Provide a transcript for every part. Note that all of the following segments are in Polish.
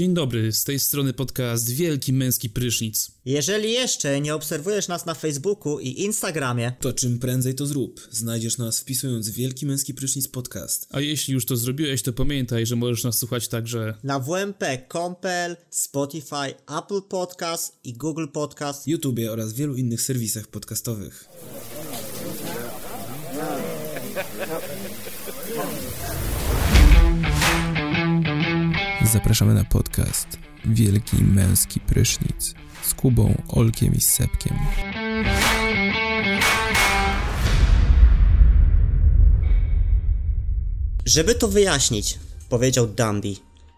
Dzień dobry, z tej strony podcast Wielki Męski Prysznic. Jeżeli jeszcze nie obserwujesz nas na Facebooku i Instagramie, to czym prędzej to zrób. Znajdziesz nas wpisując Wielki Męski Prysznic Podcast. A jeśli już to zrobiłeś, to pamiętaj, że możesz nas słuchać także na WMP.compel, Spotify, Apple Podcast i Google Podcast, YouTube oraz wielu innych serwisach podcastowych. Zapraszamy na podcast Wielki Męski Prysznic z Kubą, Olkiem i Sepkiem. Żeby to wyjaśnić, powiedział Dumby,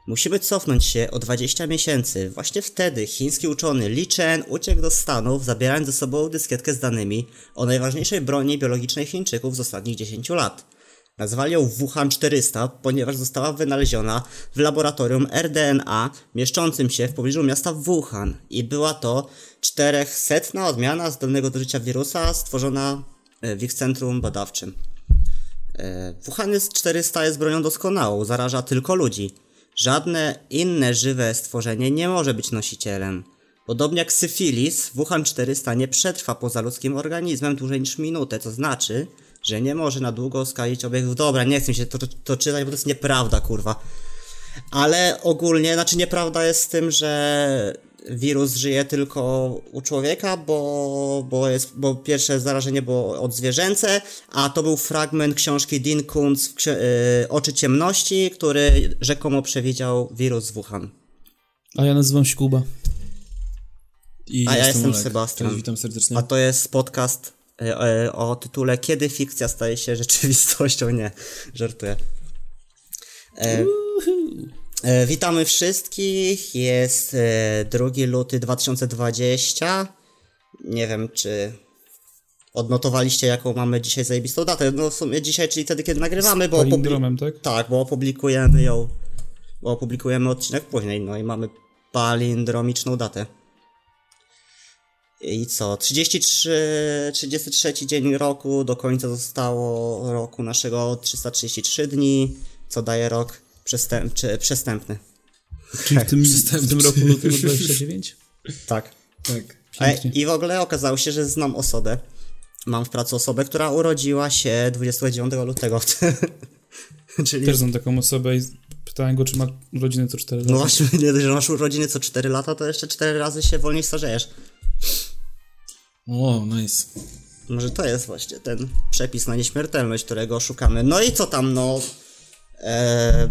musimy cofnąć się o 20 miesięcy. Właśnie wtedy chiński uczony Li Chen uciekł do Stanów, zabierając ze sobą dyskietkę z danymi o najważniejszej broni biologicznej Chińczyków z ostatnich 10 lat. Nazwali ją Wuhan 400, ponieważ została wynaleziona w laboratorium RDNA mieszczącym się w pobliżu miasta Wuhan i była to 400 odmiana zdolnego do życia wirusa stworzona e, w ich centrum badawczym. E, Wuhan 400 jest bronią doskonałą, zaraża tylko ludzi. Żadne inne żywe stworzenie nie może być nosicielem. Podobnie jak syfilis, Wuhan 400 nie przetrwa poza ludzkim organizmem dłużej niż minutę, co znaczy, że nie może na długo skalić obiegów. Dobra, nie chcę się to, to, to czytać, bo to jest nieprawda, kurwa. Ale ogólnie, znaczy nieprawda jest z tym, że wirus żyje tylko u człowieka, bo, bo, jest, bo pierwsze zarażenie było od zwierzęce, a to był fragment książki Dean Kuntz yy, Oczy Ciemności, który rzekomo przewidział wirus z Wuhan. A ja nazywam się Kuba. I a ja jestem Olek. Sebastian. Cześć, witam serdecznie. A to jest podcast o tytule Kiedy fikcja staje się rzeczywistością. Nie, żartuję. E, e, witamy wszystkich. Jest e, 2 luty 2020. Nie wiem, czy odnotowaliście, jaką mamy dzisiaj zajebistą datę. No w sumie dzisiaj, czyli wtedy, kiedy nagrywamy, bo opublikujemy, tak? Tak, bo opublikujemy ją, bo opublikujemy odcinek później, no i mamy palindromiczną datę. I co? 33, 33 dzień roku, do końca zostało roku naszego 333 dni, co daje rok przestęp, czy, przestępny. Czyli w tym, w tym roku lutego 29? Tak. Tak. I w ogóle okazało się, że znam osobę. Mam w pracy osobę, która urodziła się 29 lutego. Czyli... Też znam taką osobę i pytałem go, czy ma urodziny co 4 lata. No właśnie, nie że masz urodziny co 4 lata, to jeszcze 4 razy się wolniej starzejesz. O, nice. Może to jest właśnie ten przepis na nieśmiertelność, którego szukamy. No i co tam, no... E,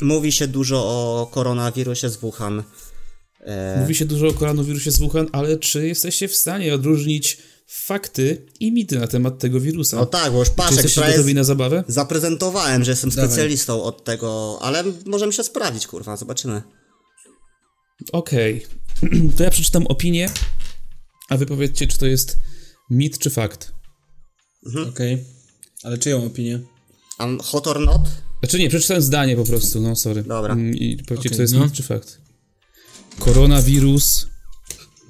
mówi się dużo o koronawirusie z Wuhan. E... Mówi się dużo o koronawirusie z Wuhan, ale czy jesteście w stanie odróżnić fakty i mity na temat tego wirusa? No tak, bo już jesteście gotowi na zabawę? Zaprezentowałem, że jestem Dawaj. specjalistą od tego, ale możemy się sprawdzić, kurwa, zobaczymy. Okej, okay. to ja przeczytam opinię a wy powiedzcie, czy to jest mit, czy fakt. Mhm. Okej. Okay. Ale czyją opinię? Um, hot or not? Znaczy nie, przeczytałem zdanie po prostu, no sorry. Dobra. Mm, I powiedzcie, okay, czy to jest no. mit, czy fakt. Koronawirus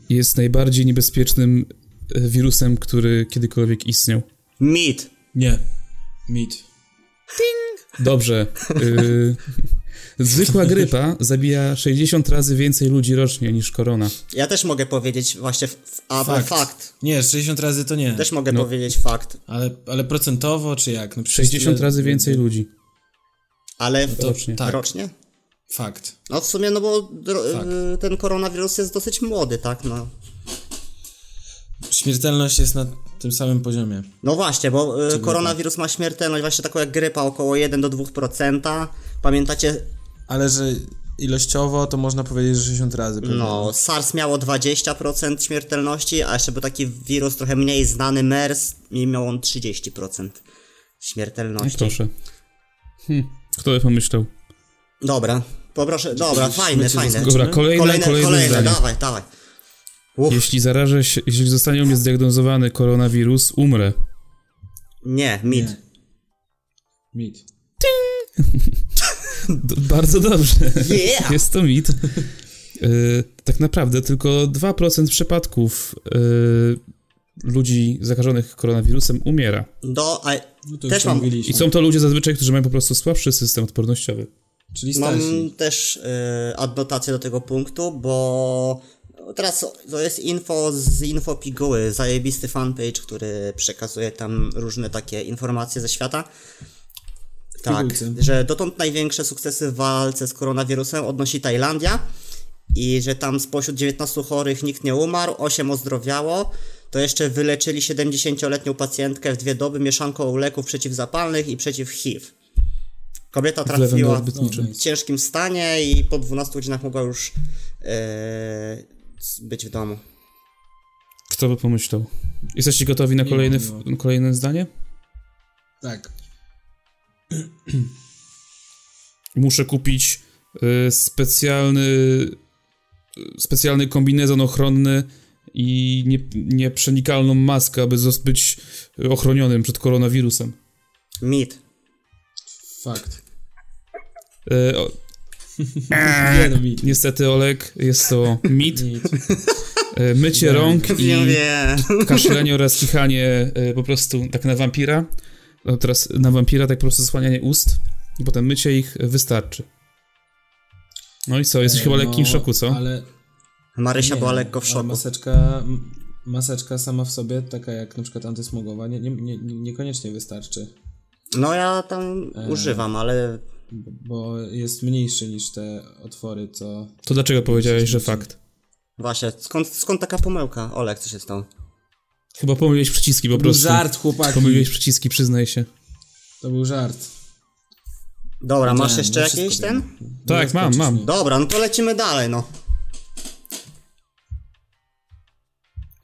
jest najbardziej niebezpiecznym e, wirusem, który kiedykolwiek istniał. Mit. Nie. Mit. Ting. Dobrze. Y Zwykła grypa zabija 60 razy więcej ludzi rocznie niż korona. Ja też mogę powiedzieć właśnie a, fakt. fakt. Nie, 60 razy to nie. Też mogę no. powiedzieć fakt. Ale, ale procentowo czy jak? No 60 tyle... razy więcej ludzi. Ale no to, rocznie. Tak. rocznie? Fakt. No w sumie, no bo ten koronawirus jest dosyć młody, tak? No. Śmiertelność jest na tym samym poziomie. No właśnie, bo y, koronawirus ma śmiertelność właśnie taką jak grypa około 1 do 2%. Pamiętacie ale że ilościowo to można powiedzieć, że 60 razy. Pewnie. No, SARS miało 20% śmiertelności, a jeszcze był taki wirus trochę mniej znany, MERS, i miał on 30% śmiertelności. No proszę. Hm, kto by pomyślał? Dobra, poproszę, dobra, fajne, fajne. Dobra, kolejne, kolejne, kolejne, kolejne dawaj, dawaj. Uf. Jeśli zarażę się, jeśli zostanie u mnie zdiagnozowany koronawirus, umrę. Nie, mit. Nie. Mit. Bardzo dobrze. Yeah. Jest to mit. Yy, tak naprawdę tylko 2% przypadków yy, ludzi zakażonych koronawirusem umiera. Do, a, no też mam... I są to ludzie zazwyczaj, którzy mają po prostu słabszy system odpornościowy. Czyli starsi. Mam też y, adnotację do tego punktu, bo teraz to jest info z Infopiguły, zajebisty fanpage, który przekazuje tam różne takie informacje ze świata. Tak, że dotąd największe sukcesy w walce z koronawirusem odnosi Tajlandia i że tam spośród 19 chorych nikt nie umarł, 8 ozdrowiało. To jeszcze wyleczyli 70-letnią pacjentkę w dwie doby mieszanką leków przeciwzapalnych i przeciw HIV. Kobieta trafiła w ciężkim stanie i po 12 godzinach mogła już e, być w domu. Kto by pomyślał? Jesteście gotowi na kolejne, kolejne zdanie? Tak. Muszę kupić y, specjalny y, specjalny kombinezon ochronny i nie, nieprzenikalną maskę, aby być ochronionym przed koronawirusem. Mit. Fakt. Y, o, Nie no mi. niestety, Olek, jest to mit. Mycie rąk i kaszlenie oraz kichanie y, po prostu tak na wampira. No teraz na wampira tak po prostu zasłanianie ust i potem mycie ich wystarczy. No i co, jesteś chyba No, lekkim szoku, co? Ale Marysia nie, była lekko w szoku. Maseczka, maseczka sama w sobie, taka jak na przykład antysmogowa, nie, nie, nie, niekoniecznie wystarczy. No ja tam E. używam, ale Bo, bo jest mniejszy niż te otwory, co... To dlaczego powiedziałeś, że fakt? właśnie, skąd, skąd taka pomyłka? Olek, co się stało? Chyba pomyliłeś przyciski po To był prostu. żart, chłopaki. Pomyliłeś przyciski, przyznaj się. To był żart. Dobra, masz jeszcze no jakiś ten? Tak, Nie mam, mam. Dobra, no to lecimy dalej, no.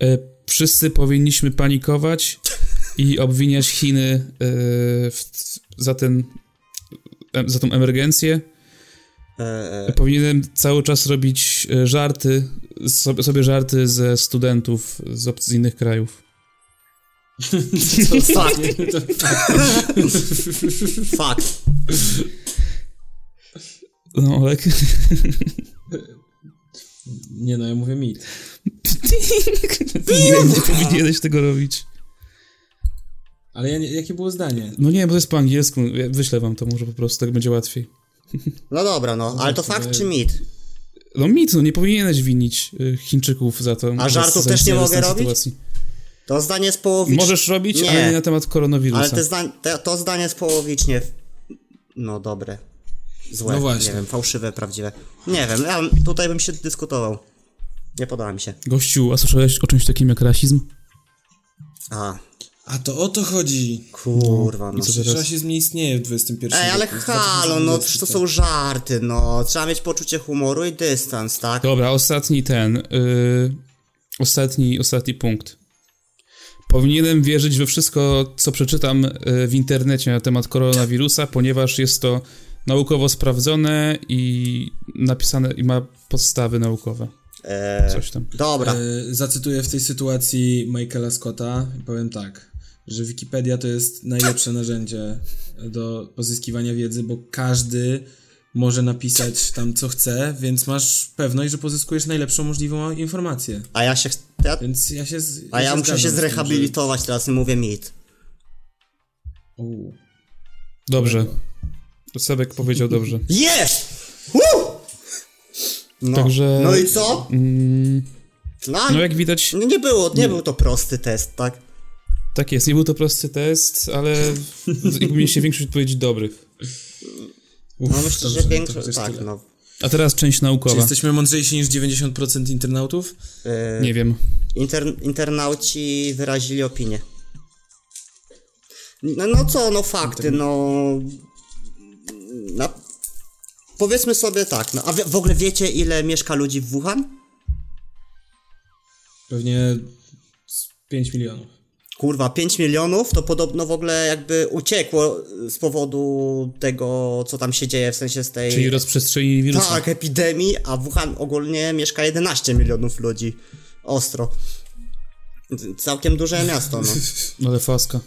E, wszyscy powinniśmy panikować i obwiniać Chiny e, w, za, ten, e, za tą emergencję. E, e, Powinienem cały czas robić e, żarty, sobie, sobie żarty ze studentów z, z innych krajów. To ostatnie, to fakt. No, Olek. Nie no, ja mówię mit. nie, nie powinieneś tego robić. Ale ja nie, jakie było zdanie? No nie, bo to jest po angielsku. Ja wyślę wam to, może po prostu tak będzie łatwiej. No dobra, no, ale to fakt czy mit? No mit, no nie powinieneś winić y, Chińczyków za to. A żartów za też nie mogę robić? sytuacji. To zdanie jest połowiczne. Możesz robić, Nie. ale nie na temat koronawirusa. Ale te zdań, te, to zdanie jest połowicznie. No dobre. Złe. No właśnie. Nie wiem, fałszywe, prawdziwe. Nie wiem, ja tutaj bym się dyskutował. Nie podoba mi się. Gościu, a słyszałeś o czymś takim jak rasizm? A, A to o to chodzi. kurwa, no. co Przecież teraz? rasizm nie istnieje w XXI Ej, ale roku. halo, no 2020. to są żarty, no. Trzeba mieć poczucie humoru i dystans, tak? Dobra, ostatni ten. y, ostatni, ostatni punkt. Powinienem wierzyć we wszystko, co przeczytam y, w internecie na temat koronawirusa, ponieważ jest to naukowo sprawdzone i napisane i ma podstawy naukowe. Eee, Coś tam. dobra. E, zacytuję w tej sytuacji Michaela Scotta i powiem tak, że Wikipedia to jest najlepsze narzędzie do pozyskiwania wiedzy, bo każdy może napisać tam co chce, więc masz pewność, że pozyskujesz najlepszą możliwą informację. A ja się. Ja, Więc ja się. z- a ja muszę się z tym, zrehabilitować teraz i mówię mit. Że... U, Dobrze. Sebek powiedział dobrze. Jest! Woo! No. Także- no i co? Mm, No, no jak widać, nie, nie było, nie był to prosty test, tak? tak jest. Nie był to prosty test, ale jakby mieliście większość odpowiedzi dobrych. No myślę, że większość. Tak, tyle. no. A teraz część Czy naukowa. jesteśmy mądrzejsi niż 90% internautów? E, Nie wiem. Inter, internauci wyrazili opinię. No, no co, no fakty, no... no. Powiedzmy sobie tak, no, a wy, w ogóle wiecie ile mieszka ludzi w Wuhan? Pewnie z 5 milionów. Kurwa, 5 milionów to podobno w ogóle jakby uciekło z powodu tego, co tam się dzieje, w sensie z tej... Czyli rozprzestrzenili wirusa. Tak, epidemii, a w Wuhan ogólnie mieszka 11 milionów ludzi. Ostro. Całkiem duże miasto, no. Ale faska.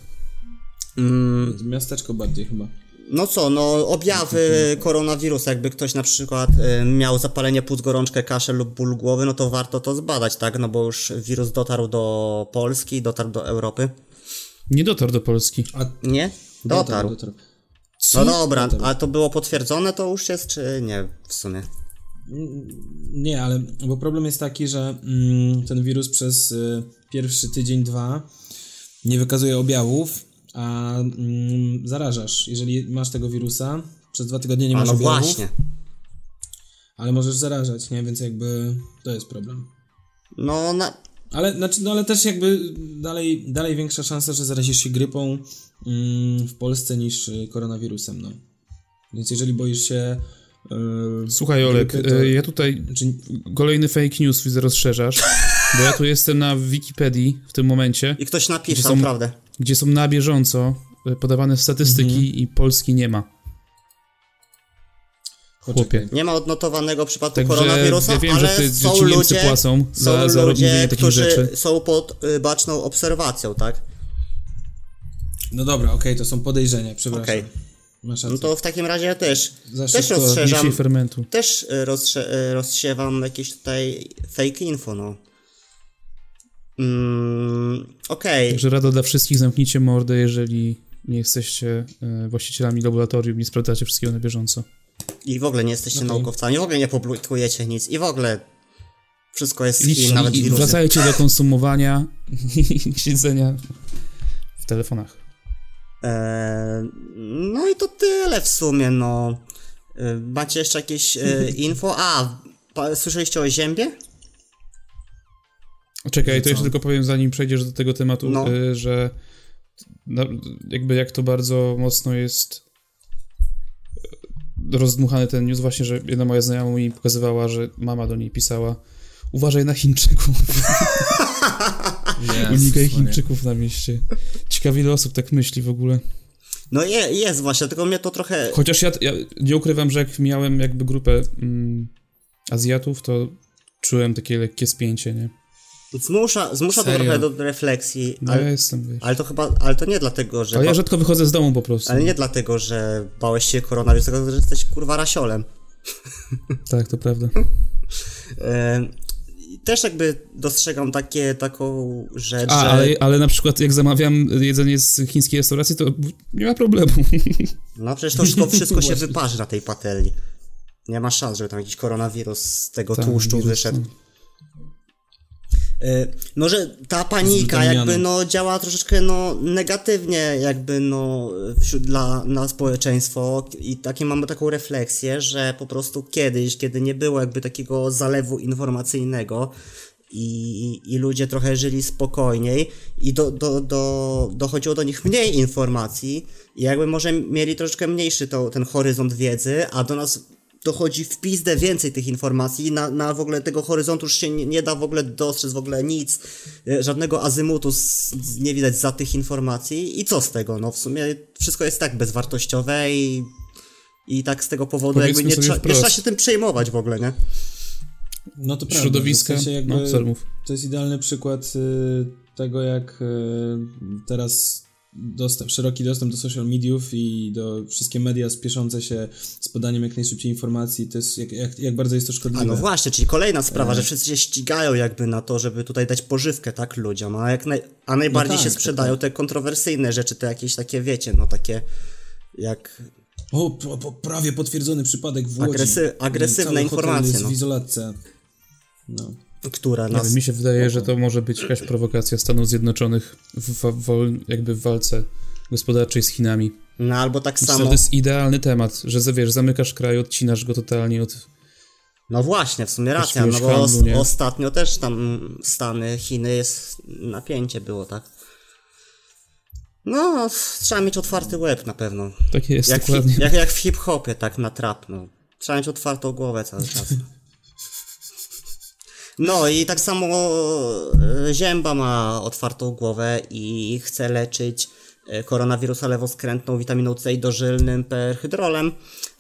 Mm, Miasteczko bardziej chyba. No co, no objawy koronawirusa, jakby ktoś na przykład y, miał zapalenie płuc, gorączkę, kaszel lub ból głowy, no to warto to zbadać, tak? No bo już wirus dotarł do Polski, dotarł do Europy. Nie dotarł do Polski. A Nie? Dotarł. dotarł. No dobra, to- a to było potwierdzone to już jest, czy nie w sumie? Nie, ale bo problem jest taki, że mm, ten wirus przez y, pierwszy tydzień, dwa nie wykazuje objawów, a mm, zarażasz. Jeżeli masz tego wirusa, przez dwa tygodnie nie masz no objawów, właśnie. ale możesz zarażać, nie? Więc jakby to jest problem. No, na, Ale, znaczy, no, ale też jakby dalej, dalej większa szansa, że zarazisz się grypą mm, w Polsce niż y, koronawirusem, no. Więc jeżeli boisz się... y, Słuchaj, Olek, grypy, to- ja tutaj Czy, kolejny fake news widzę rozszerzasz, bo ja tu jestem na Wikipedii w tym momencie, I ktoś napisał, są- prawdę. Gdzie są na bieżąco e, podawane statystyki Mhm. i Polski nie ma. Chłopie. Nie ma odnotowanego przypadku Także koronawirusa, ja wiem, ale że, ty, że są ci Niemcy ludzie, płacą są za, za ludzie, którzy rzeczy. są pod y, baczną obserwacją, tak? No dobra, okej, to są podejrzenia, przepraszam. Masz No to w takim razie też, też rozszerzam, fermentu. też y, rozsze, y, rozsiewam jakieś tutaj fake info, no. Mm, Okej, Także rada dla wszystkich, zamknijcie mordę, jeżeli nie jesteście e, właścicielami laboratorium, nie sprawdzacie wszystkiego na bieżąco. i w ogóle nie jesteście Okej. naukowcami, w ogóle nie publikujecie nic i w ogóle wszystko jest Chin, nawet i, i wirusy. wracajcie do konsumowania i siedzenia w telefonach. Eee, no i to tyle w sumie, no. E, Macie jeszcze jakieś e, info? A, pa, słyszeliście o ziębie? Czekaj, to co? jeszcze tylko powiem, zanim przejdziesz do tego tematu, No. y, że jakby jak to bardzo mocno jest y, rozdmuchany ten news, właśnie, że jedna moja znajoma mi pokazywała, że mama do niej pisała uważaj na Chińczyków, unikaj Chińczyków na mieście. Ciekawe ile osób tak myśli w ogóle. No je, jest właśnie, tylko mnie to trochę... Chociaż ja, ja nie ukrywam, że jak miałem jakby grupę mm, Azjatów, to czułem takie lekkie spięcie, nie? Zmusza, zmusza to trochę do refleksji, No ja ale, jestem, wiesz. ale to chyba, ale to nie dlatego, że... Ale ja rzadko wychodzę z domu po prostu. ale nie dlatego, że bałeś się koronawirusa, tylko że jesteś kurwa rasiolem. Tak, to prawda. E, też jakby dostrzegam takie, taką rzecz, A, że... ale, ale na przykład jak zamawiam jedzenie z chińskiej restauracji, to nie ma problemu. No przecież to wszystko, wszystko się wyparzy na tej patelni. Nie ma szans, żeby tam jakiś koronawirus z tego Tak, tłuszczu wirus, wyszedł. no. Y, No, że ta panika jakby no działa troszeczkę no negatywnie jakby no wśród dla, na społeczeństwo. I takie mamy taką refleksję, że po prostu kiedyś, kiedy nie było jakby takiego zalewu informacyjnego i, i ludzie trochę żyli spokojniej i do, do, do, dochodziło do nich mniej informacji i jakby może mieli troszeczkę mniejszy to, ten horyzont wiedzy, a do nas dochodzi w pizdę więcej tych informacji, na, na w ogóle tego horyzontu już się nie, nie da w ogóle dostrzec w ogóle nic, e, żadnego azymutu z, z, nie widać za tych informacji. I co z tego, no w sumie wszystko jest tak bezwartościowe i, i tak z tego powodu Powiedzmy jakby nie, trza, nie trzeba się tym przejmować w ogóle, nie? No to prawda, Środowiska. W sensie jakby, No, to jest idealny przykład y, tego, jak y, teraz dostęp, szeroki dostęp do social mediów i do wszystkie media spieszące się z podaniem jak najszybciej informacji, to jest jak, jak, jak bardzo jest to szkodliwe. A no właśnie, czyli kolejna sprawa, że wszyscy się ścigają jakby na to, żeby tutaj dać pożywkę, tak, ludziom, a jak naj, a najbardziej tak, się tak, sprzedają te kontrowersyjne rzeczy, te jakieś takie, wiecie, no takie jak O, po, po, prawie potwierdzony przypadek w Łodzi. Agresy- agresywne informacje, jest no. w izolatce. No. Która nas... wiem, mi się wydaje, że to może być jakaś prowokacja Stanów Zjednoczonych w, w, w, jakby w walce gospodarczej z Chinami. No albo tak Myślę, samo... to jest idealny temat, że wiesz, zamykasz kraj, odcinasz go totalnie od... No właśnie, w sumie racja, no bo handlu, os- ostatnio też tam Stany, Chiny jest napięcie było, tak? No, trzeba mieć otwarty łeb na pewno. Tak jest, Jak, dokładnie. hi- jak, jak w hip-hopie, tak na trap, no. Trzeba mieć otwartą głowę cały czas. No i tak samo e, Zięba ma otwartą głowę i chce leczyć e, koronawirusa lewoskrętną witaminą C i dożylnym perhydrolem,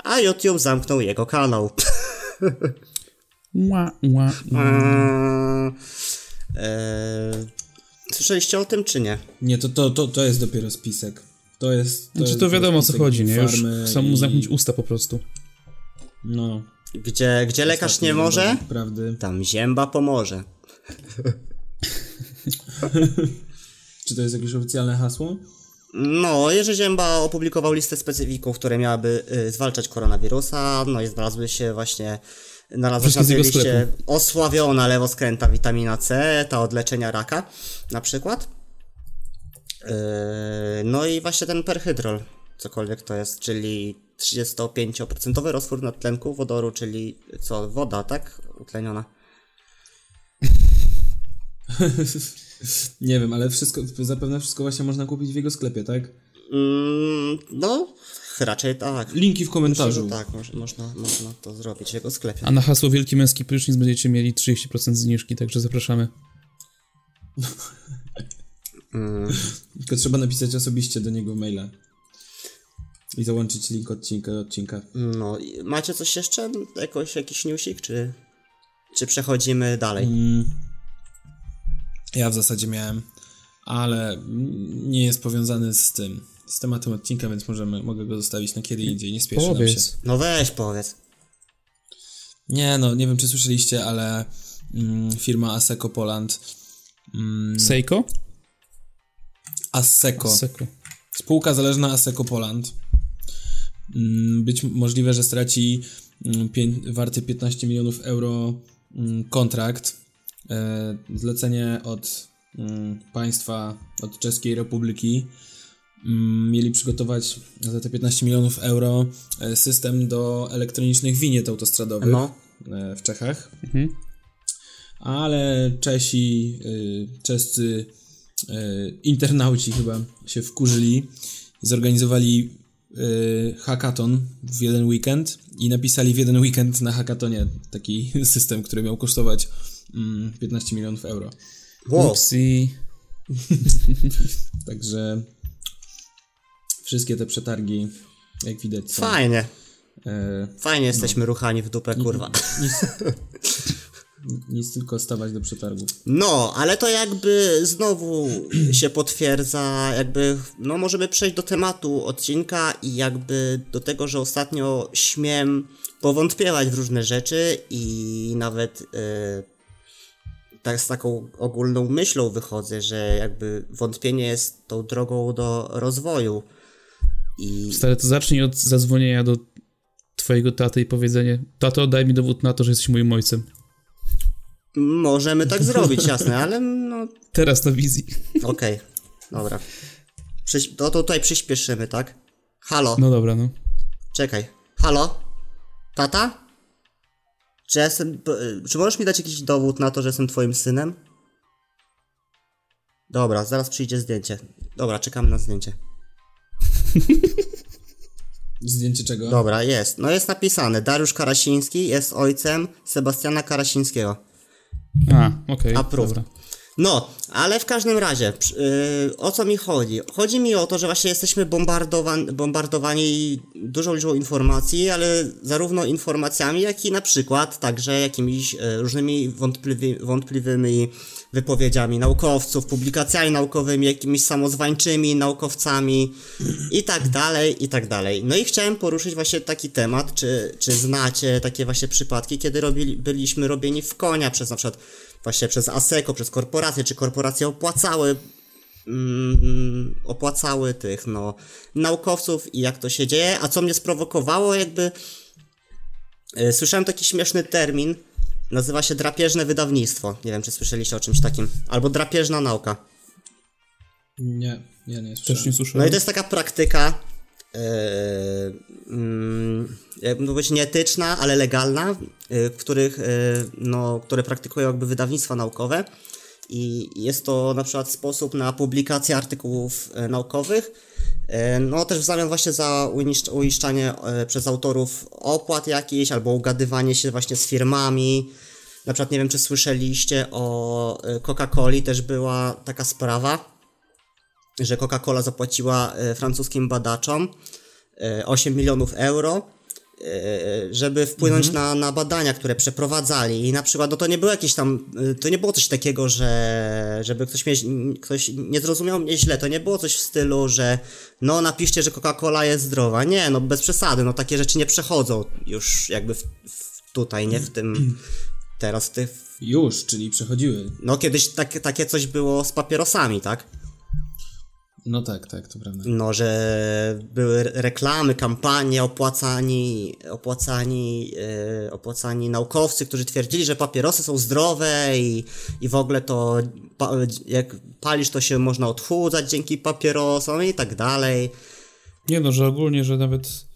a YouTube zamknął jego kanał. Ła, ła, ła. Słyszeliście o tym, czy nie? Nie, to, to, to, to jest dopiero spisek. To jest... To Znaczy jest to wiadomo o co chodzi, nie? Już chcą mu zamknąć usta po prostu. No. Gdzie, gdzie lekarz nie może, Prawdy. tam Zięba pomoże. Czy to jest jakieś oficjalne hasło? No, Jerzy Zięba opublikował listę specyfików, które miałyby y, zwalczać koronawirusa, no i znalazły się właśnie, Wszystkie na tej liście osławiona lewoskręta witamina C, ta od leczenia raka na przykład. Yy, no i właśnie ten perhydrol, cokolwiek to jest, czyli 35% roztwór nadtlenku wodoru, czyli co, woda, tak? Utleniona. Nie wiem, ale wszystko, zapewne wszystko właśnie można kupić w jego sklepie, tak? Mm, no, raczej tak. Linki w Myślę, komentarzu. że tak, moż, można, można to zrobić w jego sklepie. A na hasło Wielki Męski Prysznic będziecie mieli 30% zniżki, także zapraszamy. Mm, Tylko trzeba napisać osobiście do niego maila. I załączyć link odcinka do odcinka. no, i macie coś jeszcze? Jakoś, jakiś newsik, czy, czy przechodzimy dalej? Mm. Ja w zasadzie miałem, ale nie jest powiązany z tym, z tematem odcinka, więc możemy, mogę go zostawić na kiedy indziej, nie spieszy nam się. Powiedz. No weź, powiedz. Nie no, nie wiem czy słyszeliście, ale mm, firma Aseco Poland, mm, Seiko? Aseco, Seiko. spółka zależna Aseco Poland, być możliwe, że straci mm, warty 15 milionów euro mm, kontrakt, e, zlecenie od mm, państwa, od Czeskiej Republiki. Mm, Mieli przygotować za te 15 milionów euro e, system do elektronicznych winiet autostradowych No. e, w Czechach. Mhm. Ale Czesi, czescy internauci chyba się wkurzyli, zorganizowali hackathon w jeden weekend i napisali w jeden weekend na hackatonie taki system, który miał kosztować mm, 15 milionów euro. Wow. Także wszystkie te przetargi, jak widać, są. Fajnie. E, Fajnie jesteśmy ruchani w dupę, kurwa. nic, nic tylko stawać do przetargów. No, ale to jakby znowu się potwierdza, jakby, no możemy przejść do tematu odcinka i jakby do tego, że ostatnio śmiem powątpiewać w różne rzeczy i nawet e, tak z taką ogólną myślą wychodzę, że jakby wątpienie jest tą drogą do rozwoju. I Stary, to zacznij od zadzwonienia do twojego taty i powiedzenie Tato, daj mi dowód na to, że jesteś moim ojcem. Możemy tak zrobić, jasne, ale no Teraz na wizji. Okej, dobra. Przyś- to, to tutaj przyspieszymy, tak? Halo, No dobra, no. czekaj. Halo? Tata? Czy, ja jestem, czy możesz mi dać jakiś dowód na to, że jestem twoim synem? Dobra, zaraz przyjdzie zdjęcie. Dobra, czekamy na zdjęcie. Zdjęcie czego? Dobra, jest. No jest napisane. Dariusz Karasiński jest ojcem Sebastiana Karasińskiego. A, okej, dobra. No, ale w każdym razie, yy, o co mi chodzi? Chodzi mi o to, że właśnie jesteśmy bombardowan- bombardowani dużą liczbą informacji, ale zarówno informacjami, jak i na przykład także jakimiś e, różnymi wątpliwy- wątpliwymi wypowiedziami naukowców, publikacjami naukowymi, jakimiś samozwańczymi naukowcami i tak dalej, i tak dalej. No i chciałem poruszyć właśnie taki temat, czy, czy znacie takie właśnie przypadki, kiedy robili, byliśmy robieni w konia przez na przykład właśnie przez ASECO, przez korporacje, czy korporacje opłacały mm, opłacały tych, no, naukowców i jak to się dzieje, a co mnie sprowokowało, jakby e, słyszałem taki śmieszny termin, nazywa się drapieżne wydawnictwo, nie wiem, czy słyszeliście o czymś takim, albo drapieżna nauka. Nie, ja nie Też słyszałem. nie No słyszałem. i to jest taka praktyka, yy, jakby powiedzieć nieetyczna, ale legalna, yy, w których, yy, no, które praktykują jakby wydawnictwa naukowe i jest to na przykład sposób na publikację artykułów yy, naukowych, yy, no też w zamian właśnie za uiszcz- uiszczanie yy, przez autorów opłat jakichś albo ugadywanie się właśnie z firmami. Na przykład nie wiem, czy słyszeliście o Coca-Coli, też była taka sprawa, że Coca-Cola zapłaciła e, francuskim badaczom e, 8 milionów euro, e, żeby wpłynąć na, na badania, które przeprowadzali. I na przykład, no to nie było jakieś tam, e, to nie było coś takiego, że żeby ktoś, mnie, ktoś nie zrozumiał mnie źle, to nie było coś w stylu, że no napiszcie, że Coca-Cola jest zdrowa. Nie, no bez przesady, no takie rzeczy nie przechodzą już jakby w, w tutaj, nie w tym, teraz w tych, Już, czyli przechodziły. no kiedyś tak, takie coś było z papierosami, tak? No tak, tak, to prawda. No, że były re- reklamy, kampanie, opłacani, opłacani, e, opłacani naukowcy, którzy twierdzili, że papierosy są zdrowe i, i w ogóle to pa, jak palisz, to się można odchudzać dzięki papierosom i tak dalej. Nie no, że ogólnie, że nawet...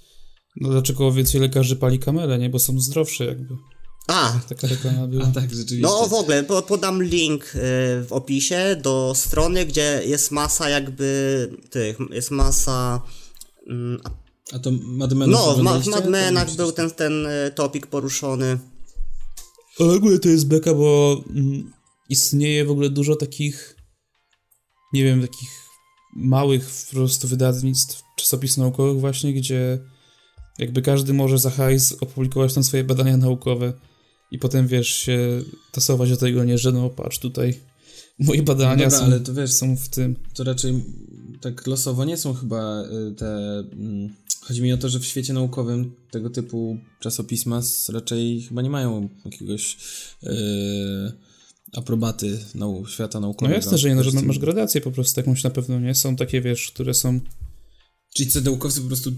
No dlaczego więcej lekarzy pali kamerę, nie? Bo są zdrowsze jakby. A, Taka reklama była. A tak, rzeczywiście. no w ogóle po, podam link e, w opisie do strony, gdzie jest masa jakby tych, jest masa mm, A to Mad Menów No, w, Ma- w? Mad Menach był ten, ten e, topik poruszony. Ale w ogóle to jest beka, bo mm, istnieje w ogóle dużo takich, nie wiem, takich małych po prostu wydawnictw, czasopism naukowych właśnie, gdzie jakby każdy może za hajs opublikować tam swoje badania naukowe i potem, wiesz, się tasować do tego, nie, że no patrz tutaj, moje badania No dobra, są, ale to wiesz- są w tym. To raczej tak losowo nie są chyba y, te... mm, Chodzi mi o to, że w świecie naukowym tego typu czasopisma raczej chyba nie mają jakiegoś y, aprobaty nau świata No naukowego. jasne, że nie, no, że masz gradację po prostu jakąś na pewno, nie? Są takie, wiesz, które są Czyli co naukowcy po prostu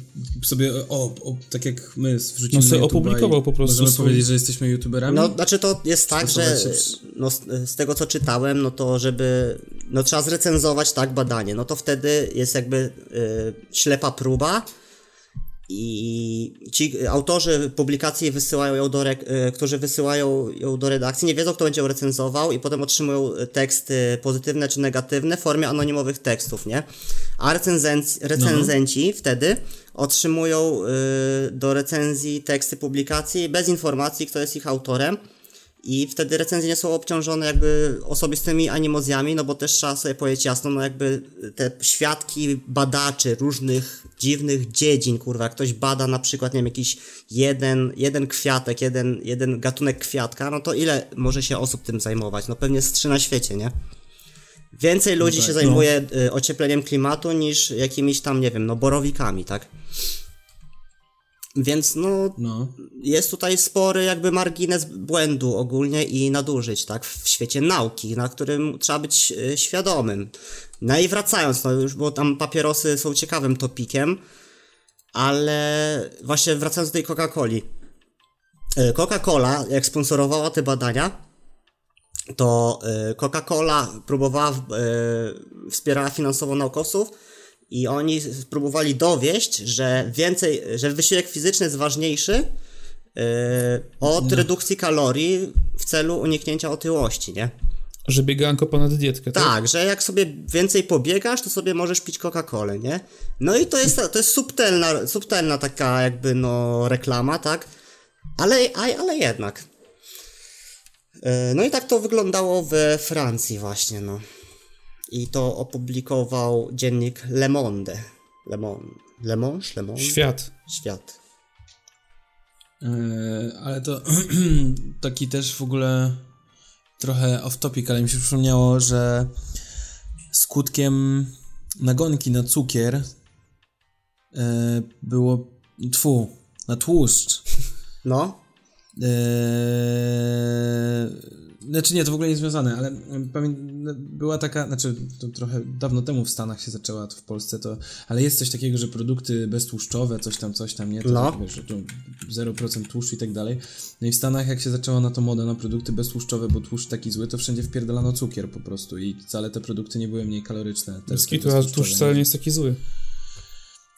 sobie, o, o tak jak my wrzucimy No, YouTube'a opublikował po prostu Możemy swój- powiedzieć, że jesteśmy youtuberami? No, znaczy to jest tak, że no, z, z tego co czytałem, no to żeby, no trzeba zrecenzować tak badanie, no to wtedy jest jakby y, ślepa próba i ci autorzy publikacji wysyłają ją do, y, którzy wysyłają ją do redakcji, nie wiedzą kto będzie ją recenzował i potem otrzymują teksty pozytywne czy negatywne w formie anonimowych tekstów, nie? A recenzenci, recenzenci wtedy otrzymują y, do recenzji teksty publikacji bez informacji, kto jest ich autorem. I wtedy recenzje nie są obciążone jakby osobistymi animozjami, no bo też trzeba sobie powiedzieć jasno, no jakby te świadki badaczy różnych dziwnych dziedzin, kurwa, ktoś bada na przykład, nie wiem, jakiś jeden, jeden kwiatek, jeden, jeden gatunek kwiatka, no to ile może się osób tym zajmować? No pewnie z trzy na świecie, nie? Więcej ludzi tak, się no. zajmuje y, ociepleniem klimatu niż jakimiś tam, nie wiem, no borowikami, tak? Więc no, No. jest tutaj spory jakby margines błędu ogólnie i nadużyć, tak, w świecie nauki, na którym trzeba być y, świadomym. No i wracając, no już, bo tam papierosy są ciekawym topikiem, ale właśnie wracając do tej Coca-Coli. Y, Coca-Cola, jak sponsorowała te badania, to y, Coca-Cola próbowała, wspierała finansowo naukowców i oni spróbowali dowieść, że więcej, że wysiłek fizyczny jest ważniejszy y, od redukcji kalorii w celu uniknięcia otyłości, nie? Że bieganko ponad dietkę, tak? Tak, że jak sobie więcej pobiegasz, to sobie możesz pić Coca-Colę, nie? No i to jest, to jest subtelna, subtelna taka jakby no reklama, tak? Ale, ale jednak. E, No i tak to wyglądało we Francji właśnie, no. I to opublikował dziennik Le Monde. Le Monde. Le Monde? Le Monde? Świat. Świat. E, ale to taki też w ogóle trochę off topic, ale mi się przypomniało, że skutkiem nagonki na cukier e, było tfu, na tłuszcz. No. Eee, znaczy nie, to w ogóle nie związane, ale pamię- była taka, znaczy to trochę dawno temu w Stanach się zaczęła, to w Polsce to, ale jest coś takiego, że produkty beztłuszczowe, coś tam, coś tam, nie? To, No. Wiesz, że to 0% tłuszczu i tak dalej. No i w Stanach jak się zaczęła na to moda na produkty beztłuszczowe, bo tłuszcz taki zły, to wszędzie wpierdalano cukier po prostu i wcale te produkty nie były mniej kaloryczne. Te, a tłuszcz wcale nie jest taki zły.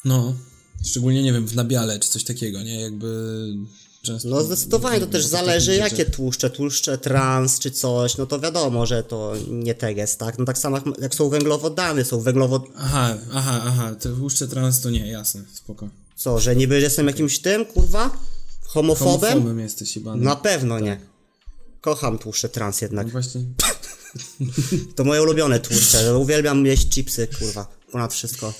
No, szczególnie, nie wiem, w nabiale czy coś takiego, nie? Jakby często... No zdecydowanie to też bo zależy jakie tłuszcze, tłuszcze trans czy coś, no to wiadomo, że to nie teges, tak? No tak samo jak, są węglowodany, są węglowod... Aha, aha, aha, te tłuszcze trans to nie, jasne, spoko. Co, że niby jestem jakimś tym, kurwa? Homofobem? Homofobem jesteś chyba. Na pewno nie. Kocham tłuszcze trans jednak. No właśnie. To moje ulubione tłuszcze. Uwielbiam jeść chipsy, kurwa. Ponad wszystko.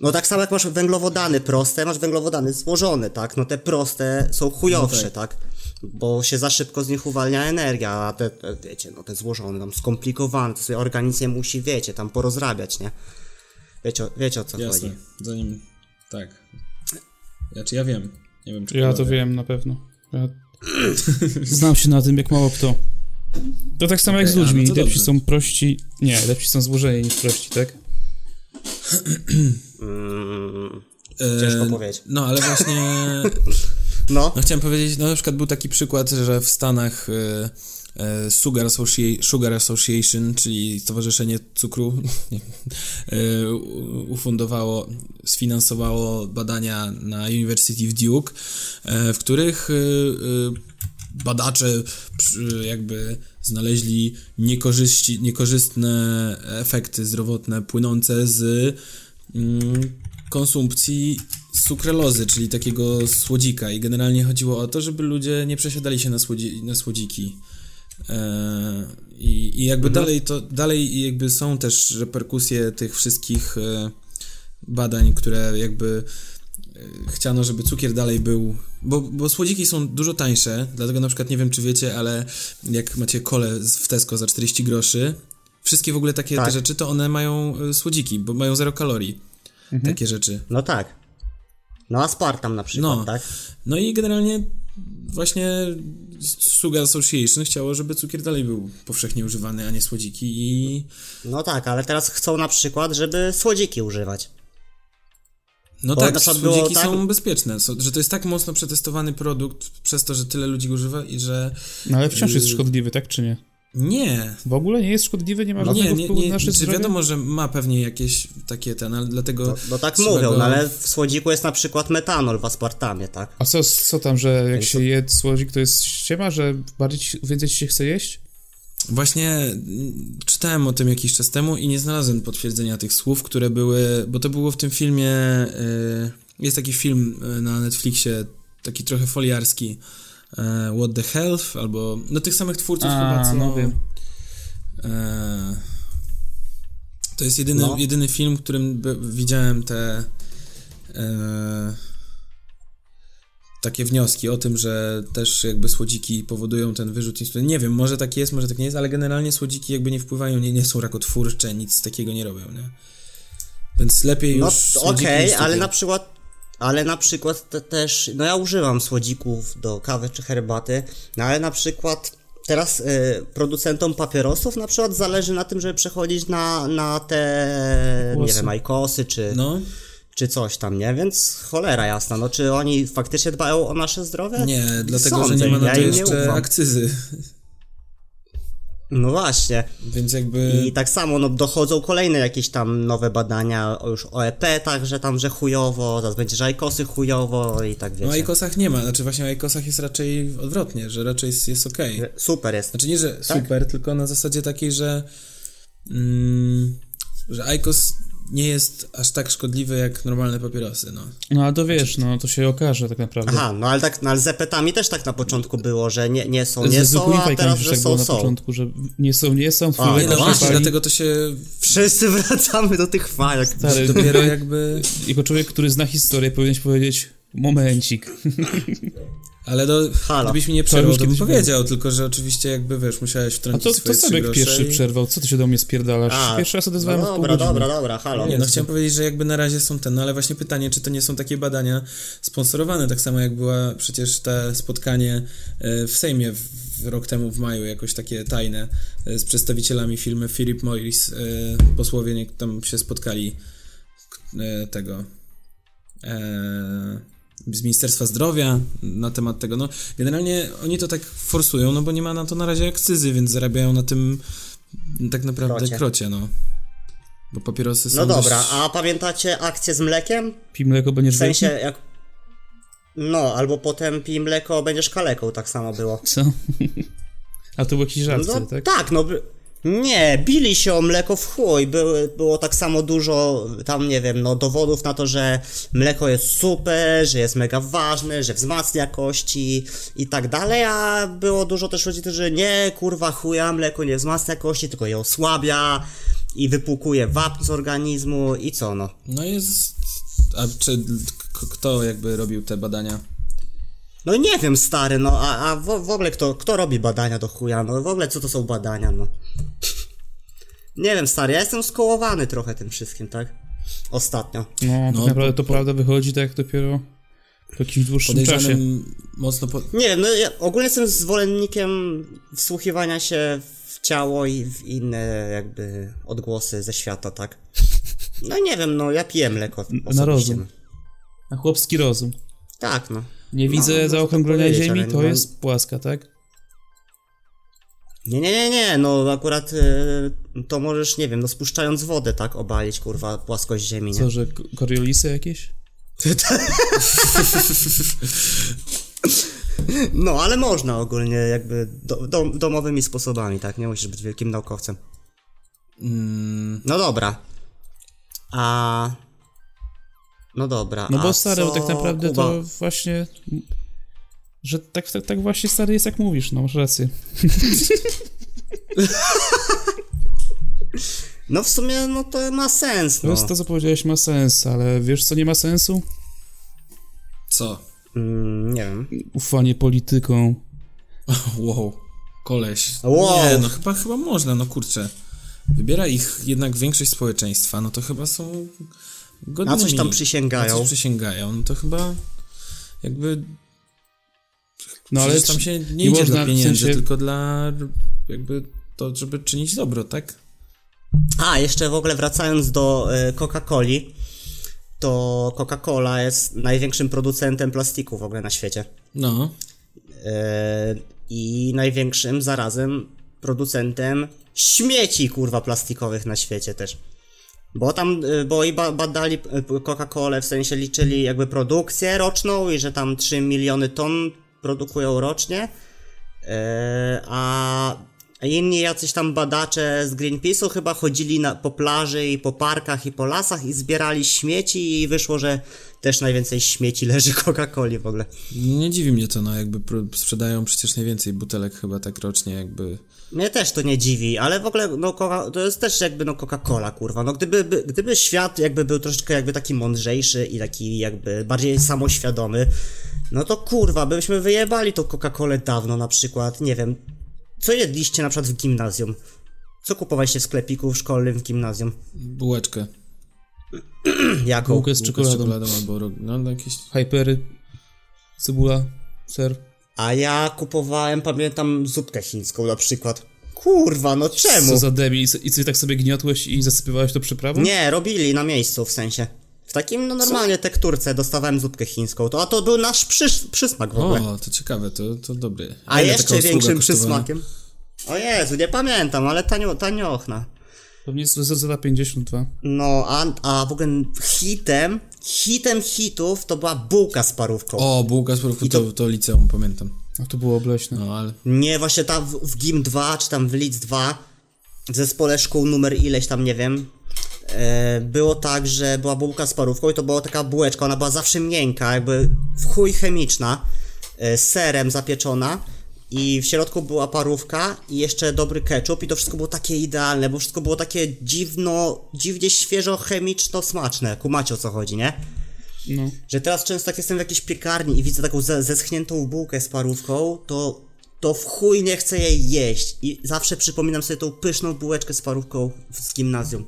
No tak samo jak masz węglowodany proste, masz węglowodany złożone, tak? No te proste są chujowsze, No tak? Bo się za szybko z nich uwalnia energia, a te, te wiecie, no te złożone, tam skomplikowane, to sobie organizm je musi, wiecie, tam porozrabiać, nie? Wiecie, o- wiecie o co Jasne. chodzi. Zanim. Tak. Znaczy ja wiem. Nie wiem, czy Ja to wie. wiem na pewno. Ja... Znam się na tym jak mało kto. To tak samo jak z a, no ludźmi. to lepsi dobrze. są prości. Nie, lepsi są złożeni niż prości, tak? Mm, ciężko powiedzieć. No, ale właśnie No, No chciałem powiedzieć, no na przykład był taki przykład, że w Stanach e, e, Sugar, Associa- Sugar Association, czyli Stowarzyszenie Cukru, e, ufundowało, sfinansowało badania na University of Duke, w których badacze jakby znaleźli niekorzystne efekty zdrowotne płynące z mm, konsumpcji sukrelozy, czyli takiego słodzika i generalnie chodziło o to, żeby ludzie nie przesiadali się na, słodzi- na słodziki. E, I, I jakby dalej to, dalej jakby są też reperkusje tych wszystkich e, badań, które jakby e, chciano, żeby cukier dalej był, bo, bo słodziki są dużo tańsze, dlatego na przykład nie wiem, czy wiecie, ale jak macie kole w Tesco za 40 groszy, wszystkie w ogóle takie Tak. te rzeczy, to one mają e, słodziki, bo mają zero kalorii. Mhm. Takie rzeczy. no tak. No aspartam na przykład, No. tak? No i generalnie właśnie Sugar Association chciało, żeby cukier dalej był powszechnie używany, a nie słodziki i No tak, ale teraz chcą na przykład, żeby słodziki używać. No Bo tak, słodziki tak- są bezpieczne, że to jest tak mocno przetestowany produkt przez to, że tyle ludzi go używa i że No ale wciąż jest Yy, szkodliwy, tak czy nie? nie, W ogóle nie jest szkodliwy, nie ma żadnego nie, nie, wpływu nie, na nasze czy zdrowie? wiadomo, że ma pewnie jakieś takie ten, ale dlatego No, no tak mówią, go- no ale w słodziku jest na przykład metanol w aspartamie, tak? A co, co tam, że jak Więc się to- je słodzik, to jest ściema, że bardziej więcej ci się chce jeść? Właśnie czytałem o tym jakiś czas temu i nie znalazłem potwierdzenia tych słów, które były, bo to było w tym filmie, y, jest taki film y, na Netflixie, taki trochę foliarski, y, What the Health, albo, no tych samych twórców A, chyba, co... no wiem. e, to jest jedyny, No. jedyny film, w którym widziałem te e, takie wnioski o tym, że też jakby słodziki powodują ten wyrzut insuliny. Nie wiem, może tak jest, może tak nie jest, ale generalnie słodziki jakby nie wpływają, nie, nie są rakotwórcze, nic takiego nie robią, nie? Więc lepiej No już słodziki okej, niż ale na przykład ale na przykład te, też, no ja używam słodzików do kawy czy herbaty, no ale na przykład teraz y, producentom papierosów na przykład zależy na tym, żeby przechodzić na, na te, nie Głosy. wiem, ajkosy czy, No, czy coś tam, nie? Więc cholera jasna, no czy oni faktycznie dbają o nasze zdrowie? nie, dlatego, że Sądzę, nie ma na ja to nie jeszcze akcyzy, No właśnie. więc jakby... I tak samo, no dochodzą kolejne jakieś tam nowe badania już o epetach, że tam, że chujowo, zaraz będzie, że ajkosy chujowo i tak wiecie. No o Aikosach nie ma, znaczy właśnie o Aikosach jest raczej odwrotnie, że raczej jest, jest okej. Super jest. Znaczy nie, że Tak? super, tylko na zasadzie takiej, że mm, że Aikos nie jest aż tak szkodliwy jak normalne papierosy, no. No ale to wiesz, no to się okaże tak naprawdę. Aha, no ale tak, no ale z epetami też tak na początku było, że nie, nie są, Z nie są, zwykłymi a teraz, że tak było są, na są. początku, że nie są, nie są, A, Nie, no właśnie, fali. dlatego to się Wszyscy wracamy do tych fajek. Stary, dopiero jakby... jako człowiek, który zna historię, powinieneś powiedzieć momencik. Ale do, Halo. gdybyś mi nie przerwał, to bym powiedział, tylko że oczywiście jakby, wiesz, musiałeś A wtrącić to, swoje to trzy Sebek pierwszy i... przerwał, co ty się do mnie spierdalasz? A, Pierwszy raz odezwałem no w pół dobra, godziny. dobra, dobra, halo. Nie, no chciałem powiedzieć, że jakby na razie są ten, no ale właśnie pytanie, czy to nie są takie badania sponsorowane, tak samo jak była przecież te spotkanie e, w Sejmie w, w rok temu w maju, jakoś takie tajne, e, z przedstawicielami firmy Philip Morris, e, posłowie tam się spotkali tego e, z Ministerstwa Zdrowia na temat tego, no generalnie oni to tak forsują, no bo nie ma na to na razie akcyzy, więc zarabiają na tym tak naprawdę Krocie. krocie, no. Bo papierosy są No dobra, dość... a pamiętacie akcję z mlekiem? Pij mleko, będziesz W sensie wielki? jak... No, albo potem pij mleko, będziesz kaleką, tak samo było. Co? A to był jakiś żart, No, tak? tak, no. by- Nie, bili się o mleko w chuj. Były, było tak samo dużo tam, nie wiem, no dowodów na to, że mleko jest super, że jest mega ważne, że wzmacnia kości i tak dalej, a było dużo też ludzi, którzy nie, kurwa chuja, mleko nie wzmacnia kości, tylko je osłabia i wypłukuje wapń z organizmu i co no. No jest. A czy kto jakby robił te badania? No nie wiem, stary, no a, a w, w ogóle kto, kto robi badania do chuja, no w ogóle co to są badania, no. Nie wiem, stary, ja jestem skołowany trochę tym wszystkim, tak? Ostatnio. No, No, tak naprawdę to po- prawda wychodzi tak dopiero po jakimś dłuższym czasie. Mocno. Po... Nie wiem, no ja ogólnie jestem zwolennikiem wsłuchiwania się w ciało i w inne jakby odgłosy ze świata, tak? No nie wiem, no ja piję mleko Na rozum. Na chłopski rozum. Tak, no. Nie No, widzę tak zaokrąglenia ziemi, to no- jest płaska, tak? Nie, nie, nie, nie, no akurat y, to możesz, nie wiem, no spuszczając wodę, tak, obalić, kurwa, płaskość ziemi, nie? Co, że koriolisy jakieś? No, ale można ogólnie jakby do, dom, domowymi sposobami, tak? Nie musisz być wielkim naukowcem. Mm, No dobra. A... No dobra, No bo stary, co, tak naprawdę Kuba? to właśnie... Że tak, tak, tak właśnie stary jest jak mówisz, no masz rację. No w sumie, no to ma sens, To no. jest to, co powiedziałeś, ma sens, ale wiesz, co nie ma sensu? co? Mm, nie wiem. Ufanie polityką. Wow, koleś. Wow. Nie, no chyba, chyba można, no kurczę. Wybiera ich jednak większość społeczeństwa, no to chyba są godnymi. Na coś tam Na przysięgają. coś przysięgają, no to chyba jakby No ale tam się nie, nie idzie można, dla w pieniędzy, sensie- tylko dla jakby to, żeby czynić dobro, tak? A, jeszcze w ogóle wracając do y, Coca-Coli, to Coca-Cola jest największym producentem plastiku w ogóle na świecie. No. E, i największym zarazem producentem śmieci kurwa plastikowych na świecie też. Bo tam, y, bo i ba- badali Coca-Colę, w sensie liczyli jakby produkcję roczną i że tam 3 miliony ton produkują rocznie, e, a inni jacyś tam badacze z Greenpeace'u chyba chodzili na, po plaży i po parkach i po lasach i zbierali śmieci i wyszło, że też najwięcej śmieci leży Coca-Coli w ogóle. Nie dziwi mnie to, no jakby sprzedają przecież najwięcej butelek chyba tak rocznie, jakby. Mnie też to nie dziwi, ale w ogóle no to jest też jakby no Coca-Cola, kurwa. No gdyby, by, gdyby świat jakby był troszeczkę jakby taki mądrzejszy i taki jakby bardziej samoświadomy, no to kurwa, byśmy wyjebali tą Coca-Colę dawno na przykład, nie wiem. Co jedliście na przykład w gimnazjum? Co kupowaliście w sklepiku szkolnym w gimnazjum? Bułeczkę. Jaką? Bułkę z Bułkę czekoladą. z czekoladą albo ro- no, no jakieś. Hypery, cebula, ser. A ja kupowałem, pamiętam, zupkę chińską na przykład. Kurwa, no czemu? Co za debil. I co- I co, tak sobie gniotłeś i zasypywałeś to przyprawą? Nie, robili na miejscu w sensie. W takim no normalnie tekturce dostawałem zupkę chińską, to, a to był nasz przys przysmak w ogóle. O, to ciekawe, to, to dobre. a ile jeszcze większym kosztowała? przysmakiem. O Jezu, nie pamiętam, ale tanio, taniochna. Pewnie jest za 52. No, a, a w ogóle hitem, hitem hitów to była bułka z parówką. O, bułka z porówku, I to- to, to liceum, pamiętam. A to było obleśne. No, ale Nie, właśnie tam w, w GIM 2, czy tam w LIC 2, w zespole szkół numer ileś tam, nie wiem, e, było tak, że była bułka z parówką i to była taka bułeczka, ona była zawsze miękka, jakby w chuj chemiczna, e, z serem zapieczona i w środku była parówka i jeszcze dobry ketchup i to wszystko było takie idealne, bo wszystko było takie dziwno, dziwnie świeżo, chemiczno smaczne, kumacie o co chodzi, nie? No. że teraz często jak jestem w jakiejś piekarni i widzę taką ze, zeschniętą bułkę z parówką, to, to w chuj nie chcę jej jeść. I zawsze przypominam sobie tą pyszną bułeczkę z parówką z gimnazjum.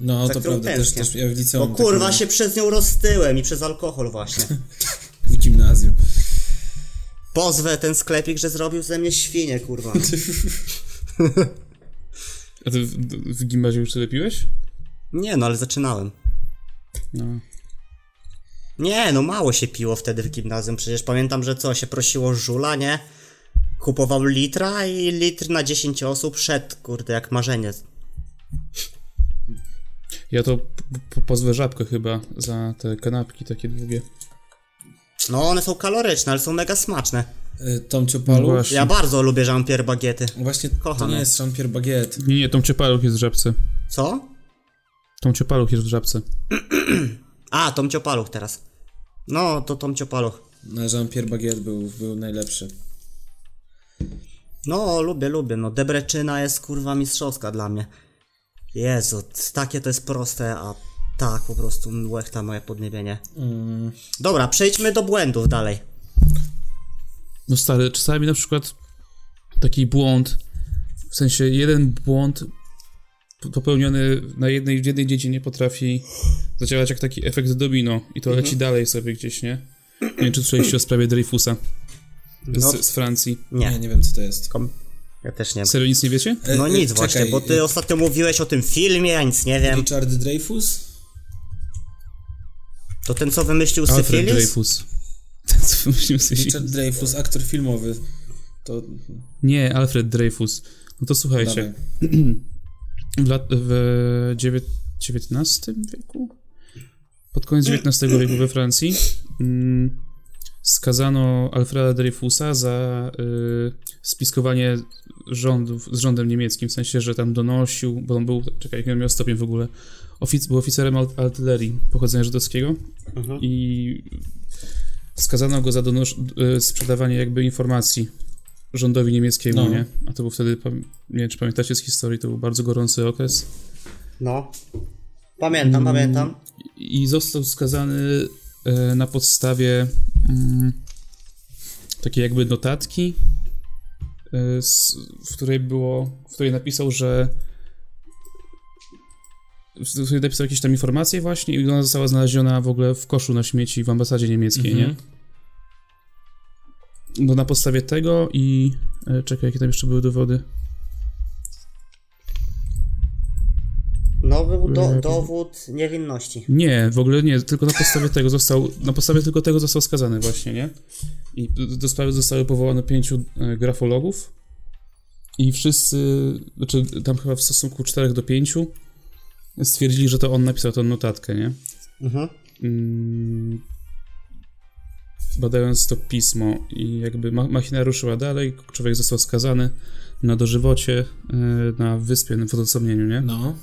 no to prawda, też, też ja w Bo liceum. kurwa się przez nią roztyłem i przez alkohol właśnie. W gimnazjum. Pozwę ten sklepik, że zrobił ze mnie świnię, kurwa. A ty w, w gimnazjum już tyle piłeś? Nie no, ale zaczynałem. No. Nie, no mało się piło wtedy w gimnazjum, przecież pamiętam, że co, się prosiło żula, nie? Kupował litra i litr na 10 osób szedł, kurde, jak marzenie. Ja to p- p- pozwę żabkę chyba za te kanapki takie długie. No, one są kaloryczne, ale są mega smaczne. Y, Tomcio Palu? No właśnie. Ja bardzo lubię Jean-Pierre Bagiety. Właśnie to Kocham nie je. jest Jean-Pierre Baguette. Nie, nie, tą ciepaluch jest w żabce. Co? Tą ciepaluch jest w żabce. A, Tom Ciopaluch teraz. No, to Tom Ciopaluch. No, Jean-Pierre Baguette był, był najlepszy. No, lubię, lubię. No, Debreczyna jest kurwa mistrzowska dla mnie. Jezu, takie to jest proste, a tak po prostu łechta moje podniebienie. Mm, Dobra, przejdźmy do błędów dalej. No stary, czasami na przykład taki błąd, w sensie jeden błąd popełniony na jednej, w jednej dziedzinie potrafi zadziałać jak taki efekt domino i to leci dalej sobie gdzieś, nie? Nie wiem, czy słyszeliście o sprawie Dreyfusa z, No. z Francji. nie. Nie. nie wiem co to jest. Kom- Ja też nie wiem. Serio nic nie wiecie? E, No e, nic czekaj, właśnie, bo ty e, ostatnio mówiłeś o tym filmie, ja nic nie wiem. Richard Dreyfus? To ten, co wymyślił Alfred syfilis? Dreyfus. Ten, co wymyślił syfilis. Richard Dreyfus, aktor filmowy. To... Nie, Alfred Dreyfus. No to słuchajcie. W, lat, w XIX wieku? Pod koniec XIX wieku we Francji mm, skazano Alfreda Dreyfusa za y, spiskowanie rządów, z rządem niemieckim, w sensie, że tam donosił, bo on był, czekaj, jaki on miał stopień w ogóle, Ofic, był oficerem artylerii pochodzenia żydowskiego Mhm. i skazano go za y, sprzedawanie jakby informacji rządowi niemieckiemu, No. nie? A to był wtedy, nie wiem, czy pamiętacie z historii, to był bardzo gorący okres. No. Pamiętam, pamiętam. I został skazany e, na podstawie mm, takiej jakby notatki, e, z, w której było, w której napisał, że w której napisał jakieś tam informacje właśnie i ona została znaleziona w ogóle w koszu na śmieci w ambasadzie niemieckiej, Mhm. nie? No na podstawie tego i... E, czekaj, jakie tam jeszcze były dowody? No, był do, Mm. dowód niewinności. Nie, w ogóle nie, tylko na podstawie tego został, na podstawie tylko tego został skazany właśnie, nie? I do- sprawy zostały powołane pięciu e, grafologów i wszyscy, znaczy tam chyba w stosunku 4 do 5 stwierdzili, że to on napisał tę notatkę, nie? Mhm. Mm, badając to pismo i jakby ma- machina ruszyła dalej, człowiek został skazany na dożywocie e, na wyspie, w odosobnieniu, nie? No.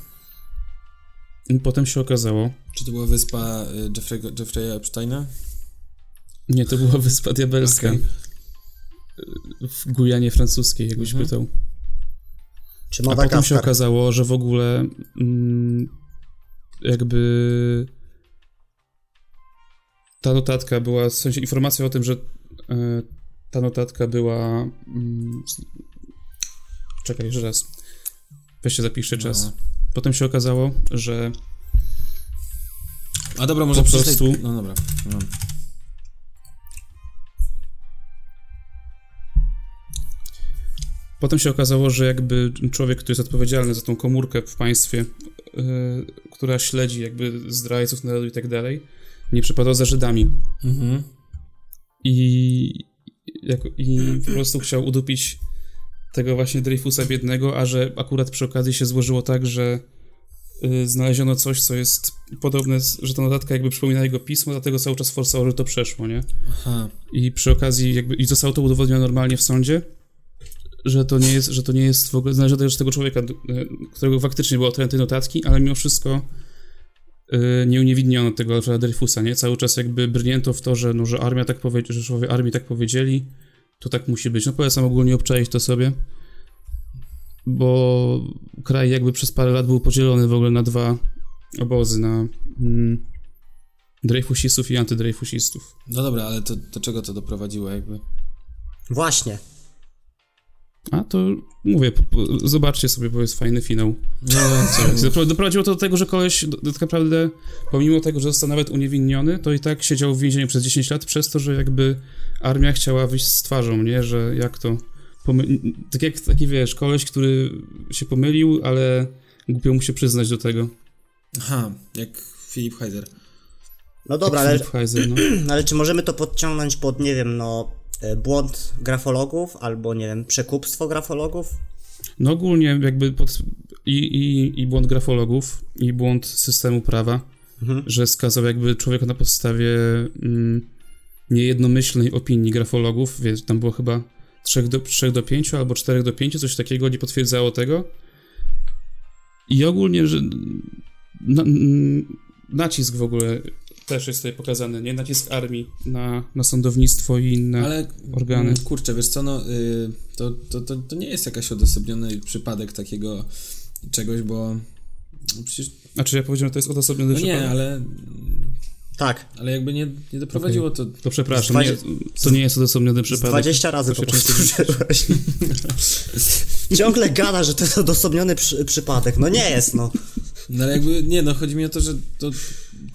I potem się okazało, Czy to była wyspa y, Jeffrey'ego- Jeffrey'a Epsteina? Nie, to była Wyspa Diabelska. Okej. W Gujanie francuskiej, jakbyś Mhm. pytał. Czy A potem się okazało, że w ogóle mm, jakby ta notatka była, w sensie informacja o tym, że e, ta notatka była mm, czekaj, jeszcze raz. Weźcie, zapiszcie czas. No. Potem się okazało, że A dobra, może Po prostu- No dobra. No. Potem się okazało, że jakby człowiek, który jest odpowiedzialny za tą komórkę w państwie, yy, która śledzi jakby zdrajców narodu i tak dalej, nie przepadał za Żydami. Mhm. I, jako, I po prostu chciał udupić tego właśnie Dreyfusa biednego, a że akurat przy okazji się złożyło tak, że yy, znaleziono coś, co jest podobne, że ta notatka jakby przypomina jego pismo, dlatego cały czas forsował, że to przeszło, nie? Aha. I przy okazji jakby, i zostało to udowodnione normalnie w sądzie, że to nie jest, że to nie jest w ogóle, należy też tego człowieka, e, którego faktycznie było autorem tej notatki, ale mimo wszystko e, nie uniewinniono tego Alfreda Dreyfusa, nie? Cały czas jakby brnięto w to, że, no, że armia tak powiedziała, że szefowie armii tak powiedzieli, to tak musi być. No polecam ogólnie obczaić to sobie, bo kraj jakby przez parę lat był podzielony w ogóle na dwa obozy, na mm, Dreyfusistów i antydreyfusistów. No dobra, ale to do czego to doprowadziło jakby? Właśnie. A to mówię, po, po, zobaczcie sobie, bo jest fajny finał. No, Dopro- Doprowadziło to do tego, że koleś tak naprawdę, pomimo tego, że został nawet uniewinniony, to i tak siedział w więzieniu przez 10 lat przez to, że jakby armia chciała wyjść z twarzą, nie? Że jak to... Pomy- tak jak taki, wiesz, koleś, który się pomylił, ale głupio mu się przyznać do tego. Aha, jak Filip Heiser. No dobra, ale, Philip Heiser, no. ale czy możemy to podciągnąć pod, nie wiem, no, błąd grafologów, albo, nie wiem, przekupstwo grafologów? No ogólnie jakby pod, i, i, i błąd grafologów, i błąd systemu prawa, Mhm. że skazał jakby człowieka na podstawie mm, niejednomyślnej opinii grafologów, wiesz, tam było chyba 3 do, 3 do 5 albo 4 do 5, coś takiego, nie potwierdzało tego. I ogólnie, że na, nacisk w ogóle też jest tutaj pokazany, nie? Nacisk armii na, na sądownictwo i inne Ale organy. mm, kurczę, wiesz co, no y, to, to, to, to nie jest jakaś odosobniony przypadek takiego czegoś, bo no przecież, Znaczy ja powiedziałem, że to jest odosobniony no przypadek. nie, ale, Tak. ale jakby nie, nie doprowadziło to... To przepraszam, nie, Dwadzie- to nie jest odosobniony przypadek. 20 razy to często powtórzyłeś. Ciągle gada, że to jest odosobniony przy, przypadek. No nie jest, no. No ale jakby, nie no, chodzi mi o to, że to,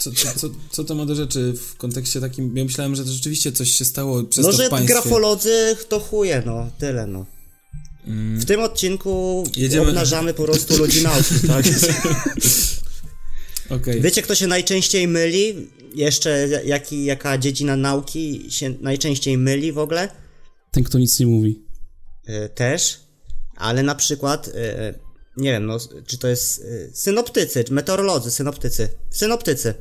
co, co, co, co to ma do rzeczy w kontekście takim, ja myślałem, że to rzeczywiście coś się stało przez No, to że w państwie. grafolodzy to chuje, no. Tyle, no. W tym odcinku Jedziemy- obnażamy po prostu ludzi nauki, tak? Okej. Wiecie, kto się najczęściej myli? Jeszcze jaki, jaka dziedzina nauki się najczęściej myli w ogóle? Ten, kto nic nie mówi. Y, też, ale na przykład, y, nie wiem, no, czy to jest y, synoptycy, meteorolodzy, synoptycy, synoptycy.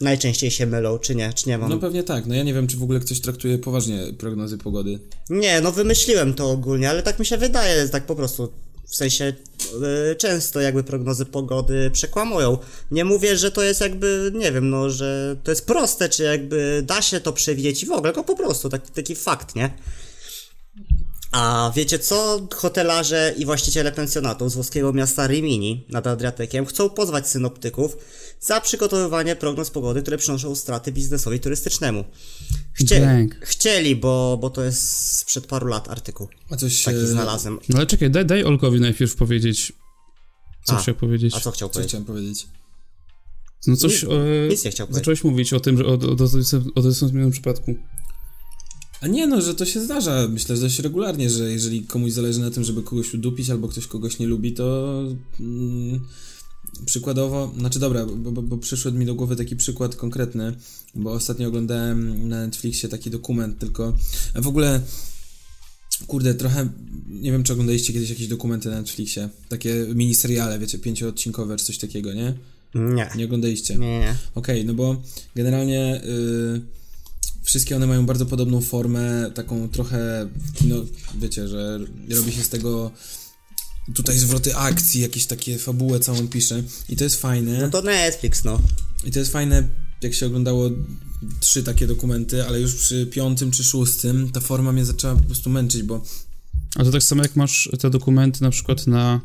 Najczęściej się mylą, czy nie, czy nie mam. No pewnie tak. No ja nie wiem, czy w ogóle ktoś traktuje poważnie prognozy pogody. Nie, no wymyśliłem to ogólnie, ale tak mi się wydaje, tak po prostu. W sensie y, często jakby prognozy pogody przekłamują. Nie mówię, że to jest jakby, nie wiem, no, że to jest proste, czy jakby da się to przewidzieć i w ogóle, tylko po prostu taki, taki fakt, nie? A wiecie co? Hotelarze i właściciele pensjonatów z włoskiego miasta Rimini nad Adriatykiem chcą pozwać synoptyków za przygotowywanie prognoz pogody, które przynoszą straty biznesowi turystycznemu. Chcie, Dang. chcieli, bo, bo to jest sprzed paru lat artykuł. A coś Taki e, znalazłem. No ale czekaj, daj, daj Olkowi najpierw powiedzieć, co A, chciał powiedzieć. A co chciał Co powiedzieć? chciałem powiedzieć? No coś... Nic- e, nic nie chciał powiedzieć. Zacząłeś mówić o tym, że o, o, o, o, o, o przypadku. A nie no, że to się zdarza, myślę, że dość regularnie, że jeżeli komuś zależy na tym, żeby kogoś udupić, albo ktoś kogoś nie lubi, to mm, przykładowo, znaczy dobra, bo, bo, bo przyszedł mi do głowy taki przykład konkretny, bo ostatnio oglądałem na Netflixie taki dokument, tylko w ogóle kurde, trochę, nie wiem czy oglądaliście kiedyś jakieś dokumenty na Netflixie, takie miniseriale, wiecie, pięcioodcinkowe czy coś takiego, nie? Nie. Nie oglądaliście? Nie, nie. Okej, no bo generalnie y, wszystkie one mają bardzo podobną formę, taką trochę kino, wiecie, że robi się z tego tutaj zwroty akcji, jakieś takie fabułę całą pisze i to jest fajne. No to Netflix, no. I to jest fajne, jak się oglądało trzy takie dokumenty, ale już przy piątym czy szóstym ta forma mnie zaczęła po prostu męczyć, bo A to tak samo jak masz te dokumenty na przykład na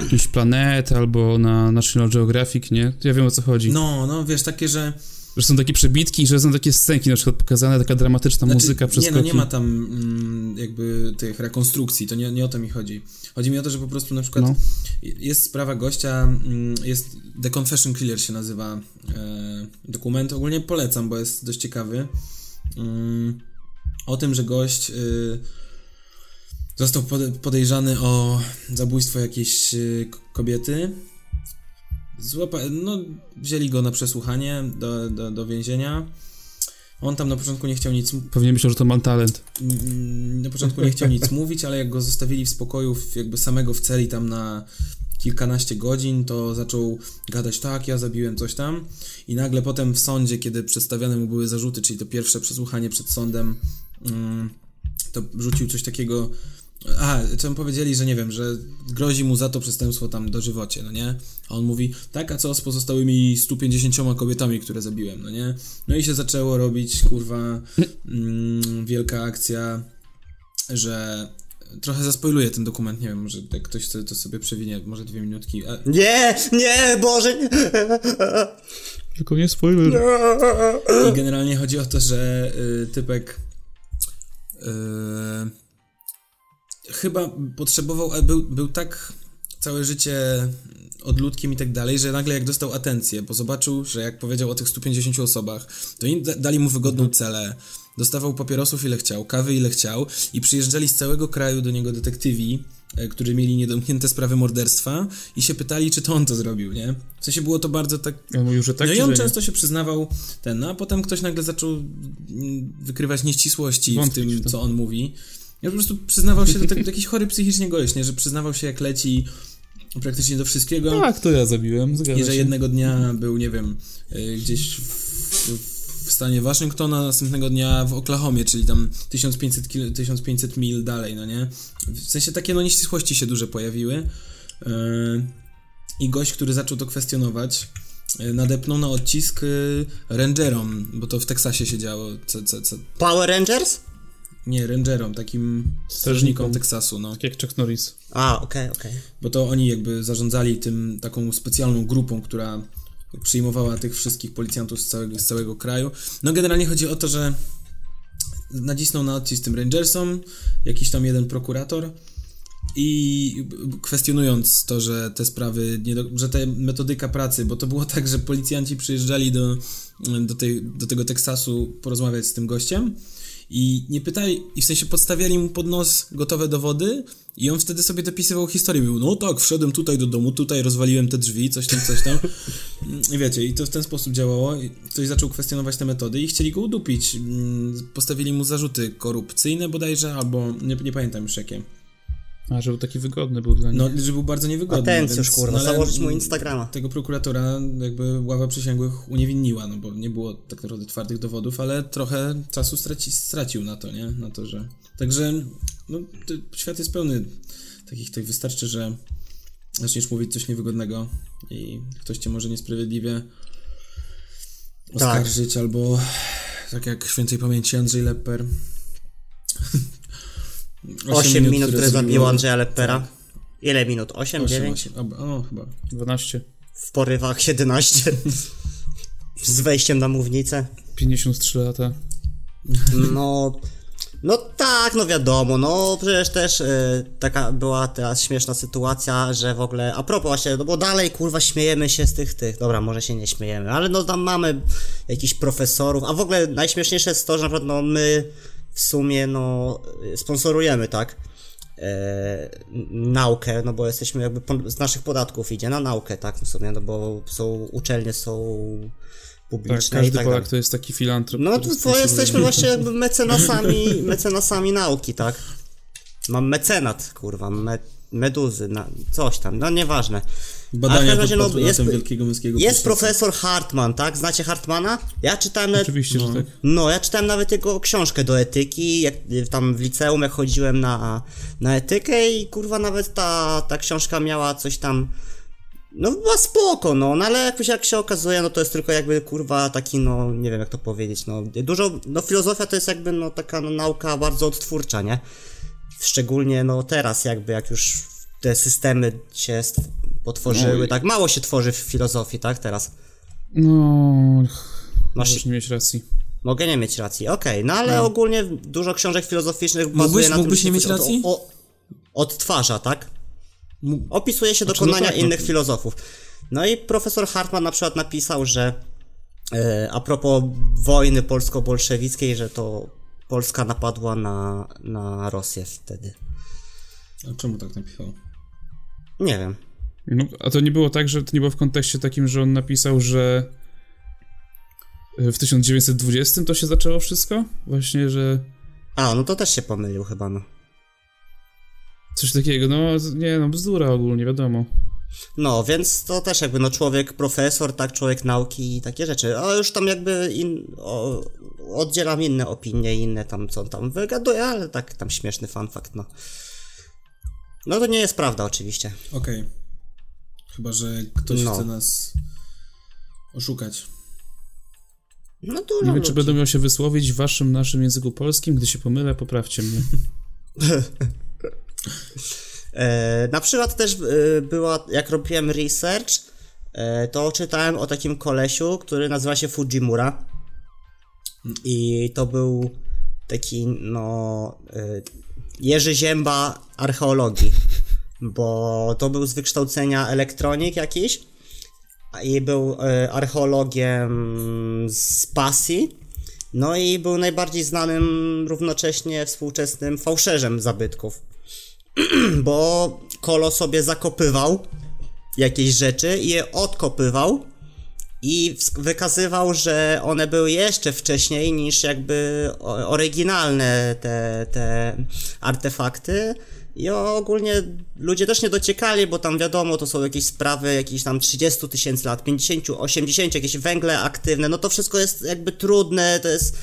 jakiś planet albo na National Geographic, nie? To ja wiem o co chodzi. no, no, wiesz, takie, że Że są takie przebitki, że są takie scenki na przykład pokazane, taka dramatyczna Znaczy, muzyka, Nie, przeskoki. no nie ma tam mm, jakby tych rekonstrukcji, to nie, nie o to mi chodzi. Chodzi mi o to, że po prostu na przykład No. jest sprawa gościa, mm, jest The Confession Killer się nazywa e, dokument, ogólnie polecam, bo jest dość ciekawy. Mm, o tym, że gość y, został pode- podejrzany o zabójstwo jakiejś y, kobiety. Złapa, no, wzięli go na przesłuchanie do, do, do więzienia. On tam na początku nie chciał nic Pewnie myślał, że to mam talent. Na początku nie chciał nic mówić, ale jak go zostawili w spokoju, jakby samego w celi tam na kilkanaście godzin, to zaczął gadać, tak, ja zabiłem coś tam i nagle potem w sądzie, kiedy przedstawiane mu były zarzuty, czyli to pierwsze przesłuchanie przed sądem, mm, to rzucił coś takiego, a, co mu powiedzieli, że nie wiem, że grozi mu za to przestępstwo tam dożywocie, no nie? A on mówi, tak, a co z pozostałymi 150 kobietami, które zabiłem, no nie? No i się zaczęło robić, kurwa, mm, wielka akcja, że trochę zaspoiluję ten dokument, nie wiem, może jak ktoś chce, to sobie przewinie, może dwie minutki. A, Nie, nie, Boże, nie. Tylko nie spoiler. I generalnie chodzi o to, że y, typek y, chyba potrzebował, ale był, był tak całe życie odludkiem i tak dalej, że nagle jak dostał atencję, bo zobaczył, że jak powiedział o tych 150 osobach, to da- dali mu wygodną celę, dostawał papierosów ile chciał, kawy ile chciał i przyjeżdżali z całego kraju do niego detektywi, e, którzy mieli niedomknięte sprawy morderstwa i się pytali, czy to on to zrobił, nie? W sensie było to bardzo tak Ja mówił, że tak, no i on nie? często się przyznawał ten, no a potem ktoś nagle zaczął mm, wykrywać nieścisłości Wątpić w tym, w co on mówi. Ja po prostu przyznawał się do, tak, do jakiś chory psychicznie gość, nie? że przyznawał się jak leci praktycznie do wszystkiego. Tak, to ja zabiłem, zgadza I że się. jednego dnia był, nie wiem, y, gdzieś w, w stanie Waszyngtona, następnego dnia w Oklahomie, czyli tam 1500, kil, 1500 mil dalej, no nie? W sensie takie no nieścisłości się duże pojawiły. Yy, I gość, który zaczął to kwestionować, yy, nadepnął na odcisk rangerom, bo to w Teksasie się działo. Co, co, co, Power Rangers? Nie, rangerom, takim strażnikom. Teksasu, no. Tak jak Chuck Norris. A, okej, okej. Bo to oni jakby zarządzali tym taką specjalną grupą, która przyjmowała tych wszystkich policjantów z całego, z całego kraju. No generalnie chodzi o to, że nacisnął na odcisk tym Rangersom, jakiś tam jeden prokurator i kwestionując to, że te sprawy, nie do, że te metodyka pracy, bo to było tak, że policjanci przyjeżdżali do, do, tej, do tego Teksasu porozmawiać z tym gościem I nie pytali, i w sensie podstawiali mu pod nos gotowe dowody i on wtedy sobie dopisywał historię. Był, no tak, wszedłem tutaj do domu, tutaj rozwaliłem te drzwi, coś tam, coś tam. I wiecie, i to w ten sposób działało. Ktoś zaczął kwestionować te metody i chcieli go udupić. Mm, Postawili mu zarzuty korupcyjne bodajże, albo nie, nie pamiętam już jakie. A, żeby taki wygodny był dla nich. No, że był bardzo niewygodny. Atencjusz, więc- kurwa, no, założyć mu Instagrama. Tego prokuratora jakby ława przysięgłych uniewinniła, no bo nie było tak naprawdę twardych dowodów, ale trochę czasu straci, stracił na to, nie? Na to, że... Także no, to świat jest pełny takich, tak wystarczy, że zaczniesz mówić coś niewygodnego i ktoś cię może niesprawiedliwie oskarżyć, albo tak jak świętej pamięci Andrzej Lepper. 8 minut, które zrobiło- zabiło Andrzeja Leppera. Ile minut? 8, Osiem, 9? osiem, o, o, chyba. 12. W porywach 11. Z wejściem na mównicę. 53 lata. No, no tak, no wiadomo, no przecież też e, taka była teraz śmieszna sytuacja, że w ogóle, a propos właśnie, no bo dalej kurwa śmiejemy się z tych, tych, dobra, może się nie śmiejemy, ale no tam mamy jakichś profesorów, a w ogóle najśmieszniejsze jest to, że na przykład no my w sumie no sponsorujemy, tak, e, naukę, no bo jesteśmy jakby po, z naszych podatków idzie na naukę, tak, w sumie, no bo są uczelnie są Tak, publiczne i każdy tak Polak dalej. to jest taki filantrop. No to, to jesteśmy właśnie jakby mecenasami, mecenasami nauki, tak? Mam mecenat, kurwa, me, meduzy, na, coś tam, no nieważne. A w Badania pod razie, no, jest- Wielkiego Męskiego Jest profesor Hartman, tak? Znacie Hartmana? Ja czytałem nawet, Oczywiście, że tak. no, ja czytałem nawet jego książkę do etyki, jak y, tam w liceum, jak chodziłem na, na etykę i kurwa nawet ta, ta książka miała coś tam, no była spoko, no, no ale jakoś jak się okazuje, no to jest tylko jakby kurwa taki, no, nie wiem jak to powiedzieć, no, dużo, no filozofia to jest jakby, no, taka no, nauka bardzo odtwórcza, nie? Szczególnie, no, teraz jakby, jak już te systemy się potworzyły, No i- tak, mało się tworzy w filozofii, tak, teraz. No, Masz, możesz nie mieć racji. Mogę nie mieć racji, okej, no ale ogólnie dużo książek filozoficznych bazuje Mógłbyś- na mógłbyś tym, nie że mieć racji? O, o, odtwarza, tak? Opisuje się Znaczy, dokonania no tak, no innych to- filozofów. No i profesor Hartman na przykład napisał, że e, a propos wojny polsko-bolszewickiej, że to Polska napadła na, na Rosję wtedy. A czemu tak napisał? Nie wiem. No, a to nie było tak, że to nie było w kontekście takim, że on napisał, że w 1920 to się zaczęło wszystko? Właśnie, że A, no to też się pomylił chyba, no. coś takiego, no nie, no bzdura ogólnie, wiadomo. No, więc to też jakby, no człowiek profesor, tak, człowiek nauki i takie rzeczy. A już tam jakby in, o, oddzielam inne opinie, inne tam, co on tam wygaduje, ale tak tam śmieszny fun fact, no. No to nie jest prawda oczywiście. Okej. Chyba, że ktoś No. chce nas oszukać. No dużo Nie wiem, czy będę miał się wysłowić w waszym, naszym języku polskim. Gdy się pomylę, poprawcie mnie. E, na przykład też e, była, jak robiłem research, e, to czytałem o takim kolesiu, który nazywa się Fujimura. I to był taki, no, e, Jerzy Zięba archeologii, bo to był z wykształcenia elektronik jakiś i był e, archeologiem z pasji. No i był najbardziej znanym równocześnie współczesnym fałszerzem zabytków bo Kolo sobie zakopywał jakieś rzeczy i je odkopywał i wykazywał, że one były jeszcze wcześniej niż jakby oryginalne te, te artefakty. I ogólnie ludzie też nie dociekali, bo tam wiadomo, to są jakieś sprawy jakieś tam 30 tysięcy lat, 50, 80, jakieś węgle aktywne, no to wszystko jest jakby trudne, to jest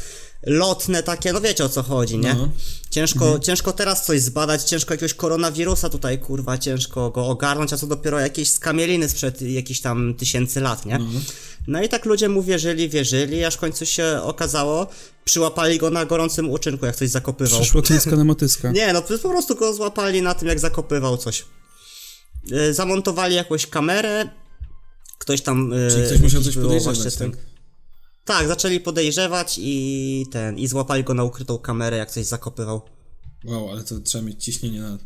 lotne takie, no wiecie o co chodzi, nie? No. Ciężko, ciężko teraz coś zbadać, ciężko jakiegoś koronawirusa tutaj, kurwa, ciężko go ogarnąć, a co dopiero jakieś skamieliny sprzed jakichś tam tysięcy lat, nie? No i tak ludzie mu wierzyli, wierzyli, aż w końcu się okazało, przyłapali go na gorącym uczynku, jak coś zakopywał. Przyszła kliska na motyska. Nie, no po prostu go złapali na tym, jak zakopywał coś. Yy, zamontowali jakąś kamerę, ktoś tam... Yy, Czyli ktoś musiał coś podejrzewać, tak? Tak, zaczęli podejrzewać i ten, i złapali go na ukrytą kamerę, jak coś zakopywał. Wow, ale to trzeba mieć ciśnienie na,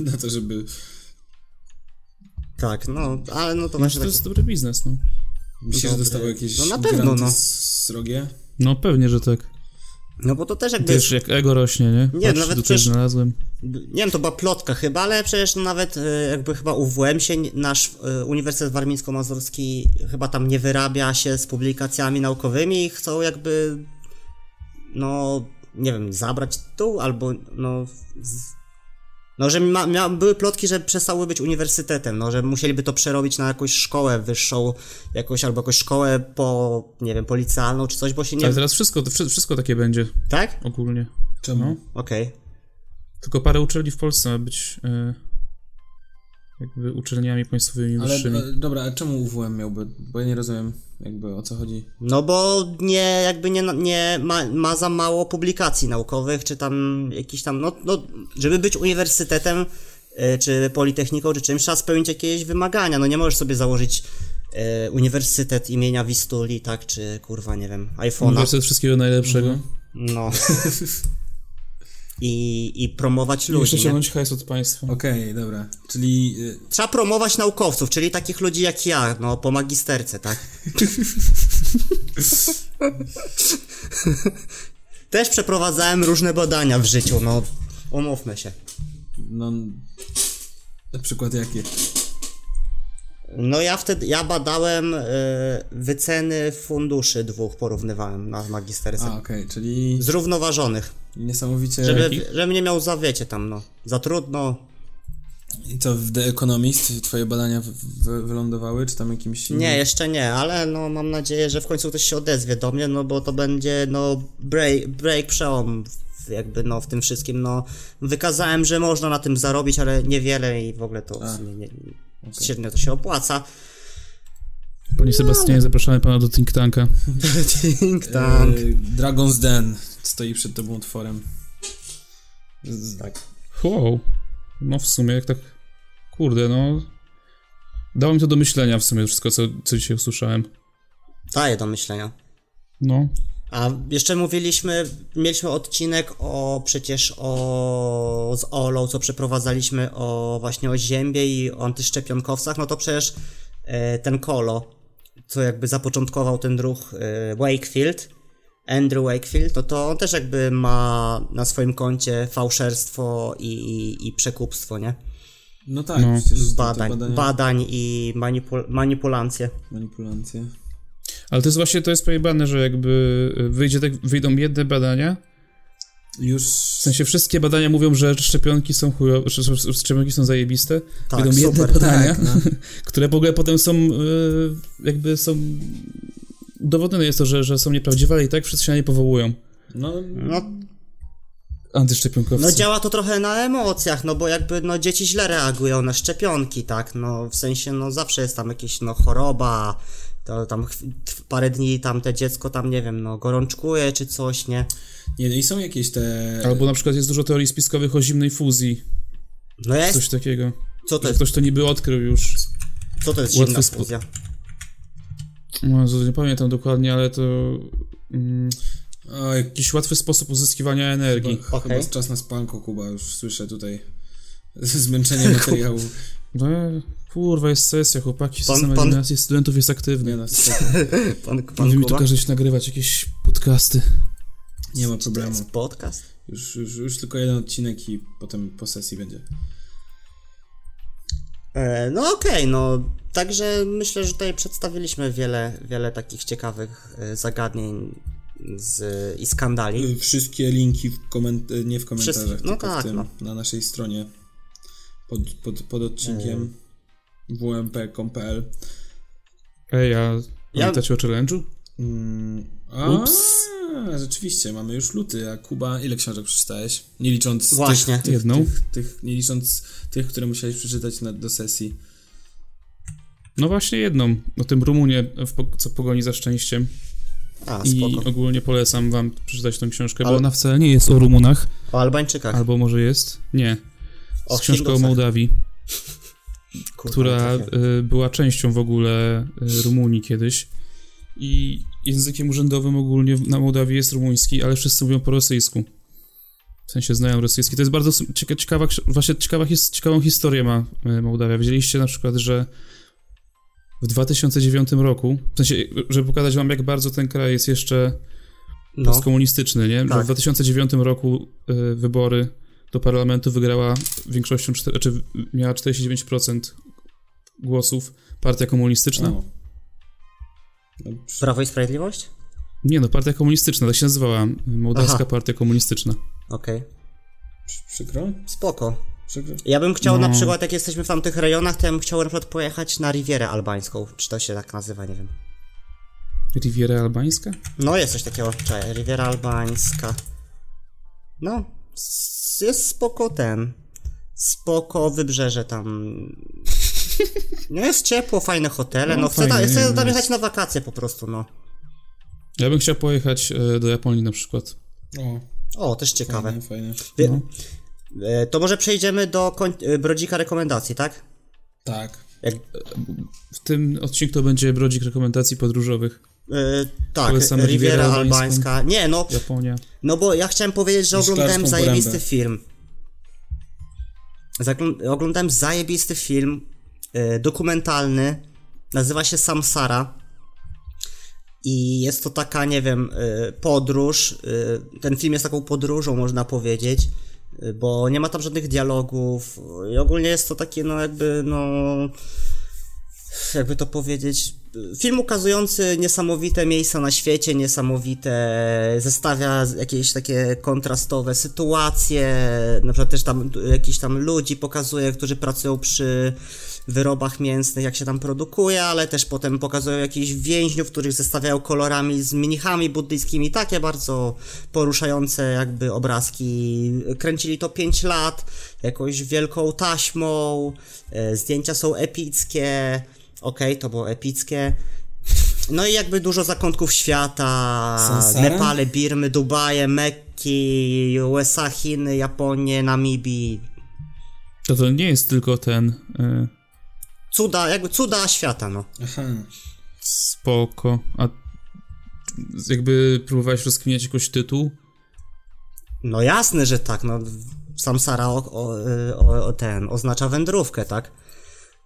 na to, żeby... Tak, no, ale no to Znaczy, właśnie to tak... jest dobry biznes, no. Myślisz, że Dobry. dostawał jakieś No na pewno, no. srogie? No pewnie, że tak. No bo to też jakby... Wiesz, jak ego rośnie, nie? Nie, Patrz, nawet przecież- znalazłem. Nie wiem, to była plotka chyba, ale przecież nawet e, jakby chyba UWM się, nasz e, Uniwersytet Warmińsko-Mazurski chyba tam nie wyrabia się z publikacjami naukowymi i chcą jakby, no, nie wiem, zabrać tu albo, no, z, no, że ma, mia, były plotki, że przestały być uniwersytetem, no, że musieliby to przerobić na jakąś szkołę wyższą, jakąś, albo jakąś szkołę po, nie wiem, policjalną czy coś, bo się nie... Ale teraz wszystko, wszy- wszystko takie będzie Tak? ogólnie. Czemu? No. Okej. Tylko parę uczelni w Polsce ma być e, jakby uczelniami państwowymi Ale wyższymi. e, dobra, a czemu UWM miałby? Bo ja nie rozumiem jakby o co chodzi. No bo nie, jakby nie, nie ma, ma za mało publikacji naukowych, czy tam jakiś tam, no, no żeby być uniwersytetem, y, czy politechniką, czy czymś, trzeba spełnić jakieś wymagania, no nie możesz sobie założyć y, uniwersytet imienia Wistuli, tak, czy kurwa, nie wiem, iPhone'a, Uniwersytet wszystkiego najlepszego. Mhm. no. I, I promować ludzi, nie? ciągnąć hajs od państwa. Okej, dobra. Czyli y, Trzeba promować naukowców, czyli takich ludzi jak ja, no, po magisterce, tak? Też przeprowadzałem różne badania w życiu, no, umówmy się. no na przykład jakie? No ja wtedy, ja badałem y, wyceny funduszy dwóch, porównywałem na magisterce. A, okej, czyli Zrównoważonych, niesamowicie... żeby, żebym nie miał za, wiecie, tam, no, za trudno. I co, w The Economist twoje badania w, w, wylądowały, czy tam jakimś innym? Nie, jeszcze nie, ale no mam nadzieję, że w końcu ktoś się odezwie do mnie, no bo to będzie no break, break przełom jakby no w tym wszystkim, no wykazałem, że można na tym zarobić, ale niewiele i w ogóle to A, sumie nie, średnio to się opłaca. Panie Sebastianie, zapraszamy pana do think tanka. Think tank. E, Dragon's Den stoi przed tobą utworem. Tak. Wow. No w sumie, jak tak... Kurde, no... Dało mi to do myślenia w sumie wszystko, co, co dzisiaj usłyszałem. Daje do myślenia. No. A jeszcze mówiliśmy, mieliśmy odcinek o przecież o z Olą, co przeprowadzaliśmy o właśnie o ziębie i o antyszczepionkowcach, no to przecież ten Kolo, co jakby zapoczątkował ten ruch e, Wakefield, Andrew Wakefield, no to on też jakby ma na swoim koncie fałszerstwo i, i, i przekupstwo, nie? No tak, No. przecież Badań, badania, badań i manipul- manipulacje. manipulacje. Ale to jest właśnie, to jest pojebane, że jakby wyjdzie tak, wyjdą jedne badania, Już... w sensie wszystkie badania mówią, że szczepionki są że szczepionki są zajebiste, Tak, jedne super, badania, tak, no. które w ogóle potem są y, jakby są udowodnione jest to, że, że są nieprawdziwe, ale i tak wszyscy się na nie powołują. No, No Antyszczepionkowcy. No działa to trochę na emocjach, no bo jakby no dzieci źle reagują na szczepionki, tak, no w sensie no zawsze jest tam jakieś no choroba, to tam parę dni tam te dziecko tam nie wiem, no gorączkuje czy coś, nie? nie, no i są jakieś te... Albo na przykład jest dużo teorii spiskowych o zimnej fuzji, No jest, coś takiego. co to jest, ktoś to niby odkrył już. co to jest łatwy zimna spo- fuzja? No, nie pamiętam dokładnie, ale to mm, jakiś łatwy sposób uzyskiwania energii. chyba, Okej. chyba jest czas na spanko, Kuba, już słyszę tutaj zmęczenie materiału. No, kurwa, jest sesja, chłopaki, Pan- system pan- eliminacji studentów jest aktywny. spoko. Pan, pan Będziemy tu Kuba? każdy się nagrywać jakieś podcasty. nie ma To problemu. jest podcast? Już, już, już tylko jeden odcinek i potem po sesji będzie. E, no okej, no także myślę, że tutaj przedstawiliśmy wiele, wiele takich ciekawych e, zagadnień z, i skandali. Wszystkie linki w koment- nie w komentarzach, Wszystkie- no tylko tak, w tym, no. na naszej stronie pod, pod, pod odcinkiem wmp.pl Ej, a pamiętacie o challenge'u? mm, a, Ups. Rzeczywiście, mamy już luty, a Kuba, ile książek przeczytałeś? Nie licząc Właśnie. tych, tych, Jedną. tych, tych, nie licząc tych, które musiałeś przeczytać na, do sesji. No właśnie jedną, o tym Rumunie, w co pogoni za szczęściem. A, I spoko. ogólnie polecam wam przeczytać tą książkę, Ale- bo ona wcale nie jest o Rumunach, O Albańczykach. albo może jest, nie. O Jest książka o. Mołdawii, Kurwa, która y, była częścią w ogóle y, Rumunii kiedyś. I językiem urzędowym ogólnie na Mołdawii jest rumuński, ale wszyscy mówią po rosyjsku. W sensie znają rosyjski. To jest bardzo cieka ciekawa, właśnie ciekawa, his ciekawą historię ma y, Mołdawia. Wiedzieliście na przykład, że w 2009 roku, w sensie, żeby pokazać wam, jak bardzo ten kraj jest jeszcze No, postkomunistyczny, nie? Że Tak. W 2009 roku y, wybory do parlamentu wygrała większością, czter- znaczy miała 49% głosów partia komunistyczna. O. Prawo i Sprawiedliwość? Nie no, partia komunistyczna, tak się nazywała, Mołdawska Aha. Partia Komunistyczna. Okej. przy- przykro? Spoko. Przykro? Ja bym chciał No. na przykład, jak jesteśmy w tamtych rejonach, to ja bym chciał na przykład pojechać na Rivierę Albańską. Czy to się tak nazywa, nie wiem. Riviera Albańska? No, jest coś takiego. Czekaj, Riviera Albańska. No, jest spoko ten. Spoko wybrzeże tam. No jest ciepło, fajne hotele. No, No, chcę, ta, fajnie, chcę tam jest. jechać na wakacje po prostu, no. Ja bym chciał pojechać e, do Japonii na przykład. O, O, też ciekawe. fajne. Wie, No. e, To może przejdziemy do koń, e, Brodzika rekomendacji, tak? Tak. Jak, W tym odcinku to będzie brodzik rekomendacji podróżowych. E, tak, Polecamy Riviera. Albańska. Nie, no, Japonia. no bo ja chciałem powiedzieć, że oglądałem zajebisty porębę. film. Zaglą- oglądałem zajebisty film dokumentalny. Nazywa się Samsara. I jest to taka, nie wiem, e, podróż. e, Ten film jest taką podróżą, można powiedzieć, bo nie ma tam żadnych dialogów. I ogólnie jest to takie, no jakby, no. Jakby to powiedzieć. Film ukazujący niesamowite miejsca na świecie, niesamowite, zestawia jakieś takie kontrastowe sytuacje, na przykład też tam jakichś tam ludzi pokazuje, którzy pracują przy wyrobach mięsnych, jak się tam produkuje, ale też potem pokazują jakichś więźniów, których zestawiają kolorami z mnichami buddyjskimi, takie bardzo poruszające jakby obrazki. Kręcili to 5 lat, jakąś wielką taśmą, e, zdjęcia są epickie, okej, to było epickie. No i jakby dużo zakątków świata, Sansara? Nepale, Birmy, Dubaje, Mekki, USA, Chiny, Japonię, Namibii. To to nie jest tylko ten e, Cuda, jakby cuda świata, no. Aha. spoko. A jakby próbowałeś rozkminiać jakoś tytuł? No jasne, że tak, no. Samsara o, o, o, o ten, oznacza wędrówkę, tak?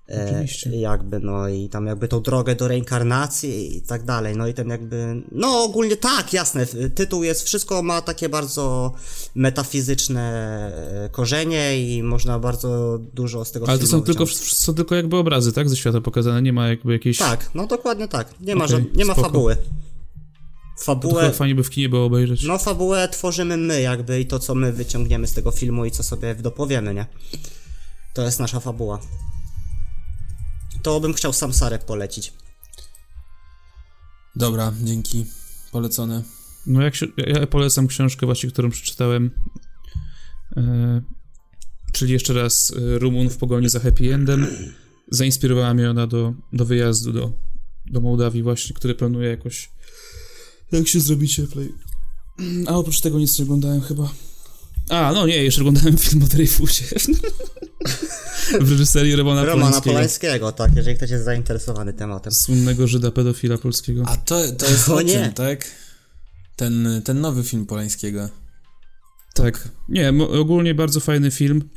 E, Oczywiście. jakby, no i tam jakby tą drogę do reinkarnacji i tak dalej, no i ten jakby, no ogólnie tak, jasne, tytuł jest, wszystko ma takie bardzo metafizyczne e, korzenie i można bardzo dużo z tego Ale to są tylko, są tylko jakby obrazy, tak? Ze świata pokazane, nie ma jakby jakiejś... Tak, no dokładnie tak, nie ma, żad- nie ma spoko. fabuły. To Fabułę, fajnie by w kinie było obejrzeć. No, fabułę tworzymy my, jakby i to, co my wyciągniemy z tego filmu i co sobie dopowiemy, nie? To jest nasza fabuła. To bym chciał Samsarę polecić. Dobra, dzięki. Polecone. No jak się, ja polecam książkę właśnie, którą przeczytałem, e, czyli jeszcze raz e, Rumun w pogoni za happy endem. Zainspirowała mnie ona do, do wyjazdu do, do Mołdawii właśnie, który planuję jakoś jak się zrobi cieplej. A oprócz tego nic nie oglądałem chyba. A, no nie, jeszcze oglądałem film o Dreyfusie. w reżyserii Romana, Romana Polańskiego. Polańskiego, tak, jeżeli ktoś jest zainteresowany tematem. Słynnego Żyda pedofila polskiego. A to, to jest O o tym, tak? Ten, ten nowy film Polańskiego. Tak. Nie, ogólnie bardzo fajny film.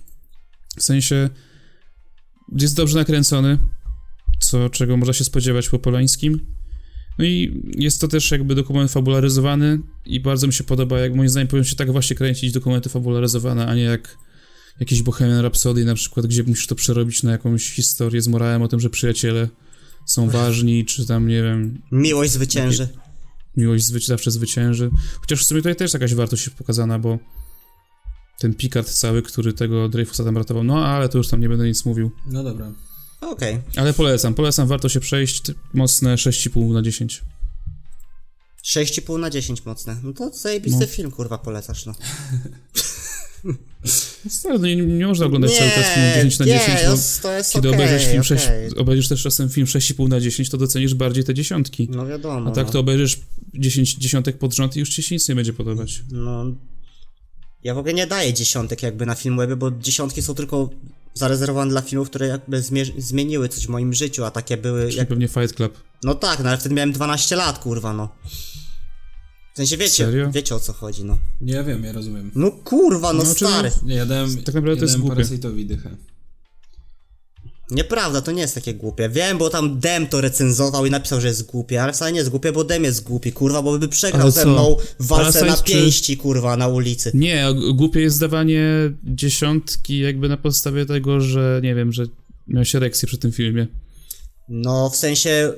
W sensie jest dobrze nakręcony, co czego można się spodziewać po Polańskim. No i jest to też jakby dokument fabularyzowany i bardzo mi się podoba, jak moim zdaniem powinien się tak właśnie kręcić dokumenty fabularyzowane, a nie jak jakiś Bohemian Rhapsody na przykład, gdzie musisz to przerobić na jakąś historię z morałem o tym, że przyjaciele są ważni, czy tam, nie wiem, Miłość zwycięży. miłość zwyci- zawsze zwycięży. Chociaż w sumie tutaj też jakaś wartość jest pokazana, bo ten Picard cały, który tego Dreyfusa tam ratował, no ale to już tam nie będę nic mówił. No dobra. Okej. Ale polecam, polecam, warto się przejść, mocne 6,5 na 10. 6,5 na 10 mocne. No to zajebisty No. film, kurwa, polecasz, no. Stary, no nie, nie można oglądać cały czas film 10 na nie, 10, to bo jest, to jest kiedy okej, obejrzysz film 6, okej. obejrzysz też czasem film 6,5 na 10, to docenisz bardziej te dziesiątki. No wiadomo, A tak no. to obejrzysz 10 dziesiątek pod rząd i już ci się nic nie będzie podobać. No. Ja w ogóle nie daję dziesiątek jakby na Filmwebie, bo dziesiątki są tylko zarezerwowane dla filmów, które jakby zmie- zmieniły coś w moim życiu, a takie były Czyli jak... pewnie Fight Club. No tak, no ale wtedy miałem 12 lat, kurwa, no. W sensie wiecie, Serio? wiecie o co chodzi, no. Nie, ja wiem, ja rozumiem. No kurwa, no, No, stary. Nie, ja dałem, Tak naprawdę to jest głupie. Dychę. Nieprawda, to nie jest takie głupie. Wiem, bo tam Dem to recenzował i napisał, że jest głupie, ale wcale nie jest głupie, bo Dem jest głupi, kurwa, bo by przegrał Ale ze mną w walce na Parasite czy- pięści, kurwa, na ulicy. Nie, głupie jest dawanie dziesiątki jakby na podstawie tego, że nie wiem, że miałeś erekcję przy tym filmie. No, w sensie...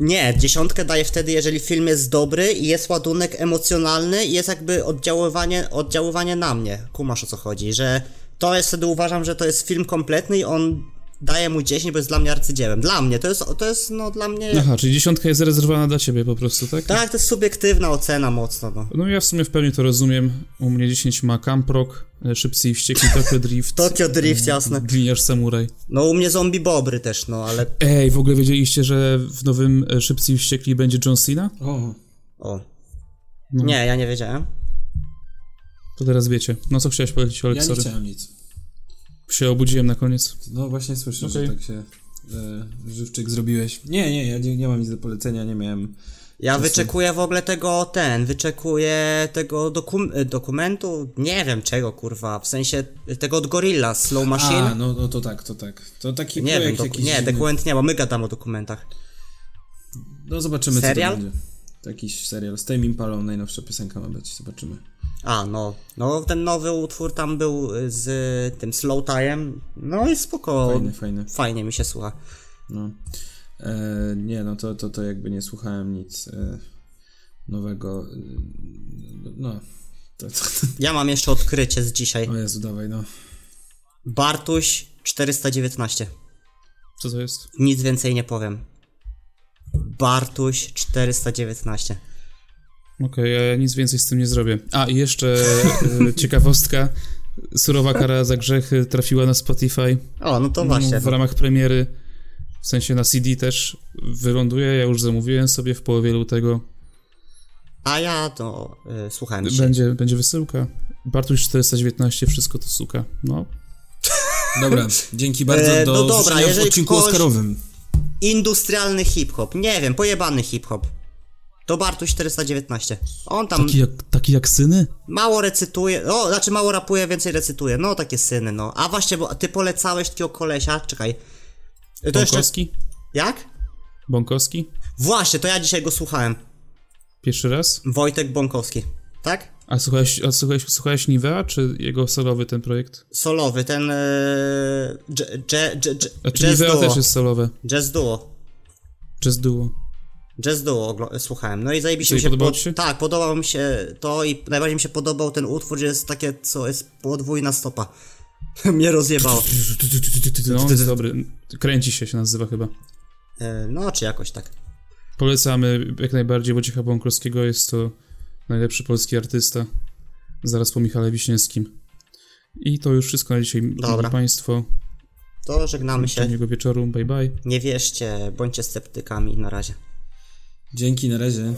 Nie, dziesiątkę daję wtedy, jeżeli film jest dobry i jest ładunek emocjonalny i jest jakby oddziaływanie, oddziaływanie na mnie. Kumasz o co chodzi, że to jest wtedy uważam, że to jest film kompletny i on daje mu 10, bo jest dla mnie arcydziełem. Dla mnie, to jest, to jest no dla mnie... Aha, czyli dziesiątka jest zarezerwowana dla ciebie po prostu, tak? Tak, to jest subiektywna ocena mocno, no. No ja w sumie w pełni to rozumiem. U mnie 10 ma Camp Rock, e, Szybcy i Wściekli, Tokyo Drift, Tokyo Drift, jasne. Gliniarz Samuraj. No u mnie zombie bobry też, no ale... Ej, w ogóle wiedzieliście, że w nowym e, Szybcy i Wściekli będzie John Cena? O, O. No. Nie, ja nie wiedziałem. To teraz wiecie. No co chciałeś powiedzieć, Olek, ja nie sorry. chciałem nic. Się obudziłem na koniec. No właśnie słyszę, Okej. że tak się e, żywczyk zrobiłeś. Nie, nie, ja nie, nie mam nic do polecenia, nie miałem. Ja Czasu. wyczekuję w ogóle tego, ten, wyczekuję tego dokum y, dokumentu, nie wiem czego, kurwa, w sensie y, tego od Gorilla, Slow Machine. A, no, no to tak, to tak. To taki nie wiem, projekt doku- jakiś nie, dokument nie, bo my gadamy o dokumentach. No zobaczymy, Serial? co to będzie. To Jakiś serial. Z Tame Impalą najnowsza piosenka ma być, zobaczymy. A, no, no ten nowy utwór tam był y, z y, tym Slow Time, no i spoko, Fajny, fajny. fajnie mi się słucha. No. E, nie, no to, to, to jakby nie słuchałem nic e, nowego. E, no. To, to, Ja mam jeszcze odkrycie z dzisiaj. o Jezu, dawaj, no. Bartuś 419. Co to jest? Nic więcej nie powiem. Bartuś 419. Okej, ja nic więcej z tym nie zrobię. A, i jeszcze e, ciekawostka. Surowa kara za grzechy trafiła na Spotify. O, no to właśnie. W ramach premiery, w sensie na CD też wyląduje. Ja już zamówiłem sobie w połowie lutego. A ja to y, słuchałem dzisiaj. Będzie, będzie wysyłka. Bartuś 419, wszystko to suka. No, Dobra, dzięki bardzo. E, do no dobra, w odcinku Oscarowym. Industrialny hip-hop. Nie wiem, pojebany hip-hop. To Bartuś 419. On tam taki jak, taki jak syny? mało recytuje, o, znaczy mało rapuje, więcej recytuje. No, takie syny, no. A właśnie, bo ty polecałeś takiego kolesia, czekaj. To jeszcze... Bąkowski? Jak? Bąkowski? Właśnie, to ja dzisiaj go słuchałem. Pierwszy raz? Wojtek Bąkowski. Tak? A słuchałeś, a słuchałeś, słuchałeś Nivea, czy jego solowy ten projekt? Solowy, ten... Yy, dż, dż, dż, dż, A czy jazz Nivea też jest solowe? Jazz duo. Jazz Duo. Jazz Duo słuchałem. No i zajebiście mi się, podobało ci się? Tak, podobało mi się to i najbardziej mi się podobał ten utwór, że jest takie, co jest podwójna stopa. Mnie rozjebało. No, dobry. Kręci się, się nazywa chyba. E, No, czy jakoś tak. Polecamy jak najbardziej Wojciecha Bąkowskiego. Jest to najlepszy polski artysta. Zaraz po Michale Wiśniewskim. I to już wszystko na dzisiaj, Dobra. Drodzy Państwo. To żegnamy się. Miłego wieczoru. Bye bye. Nie wierzcie, bądźcie sceptykami. Na razie. Dzięki, na razie.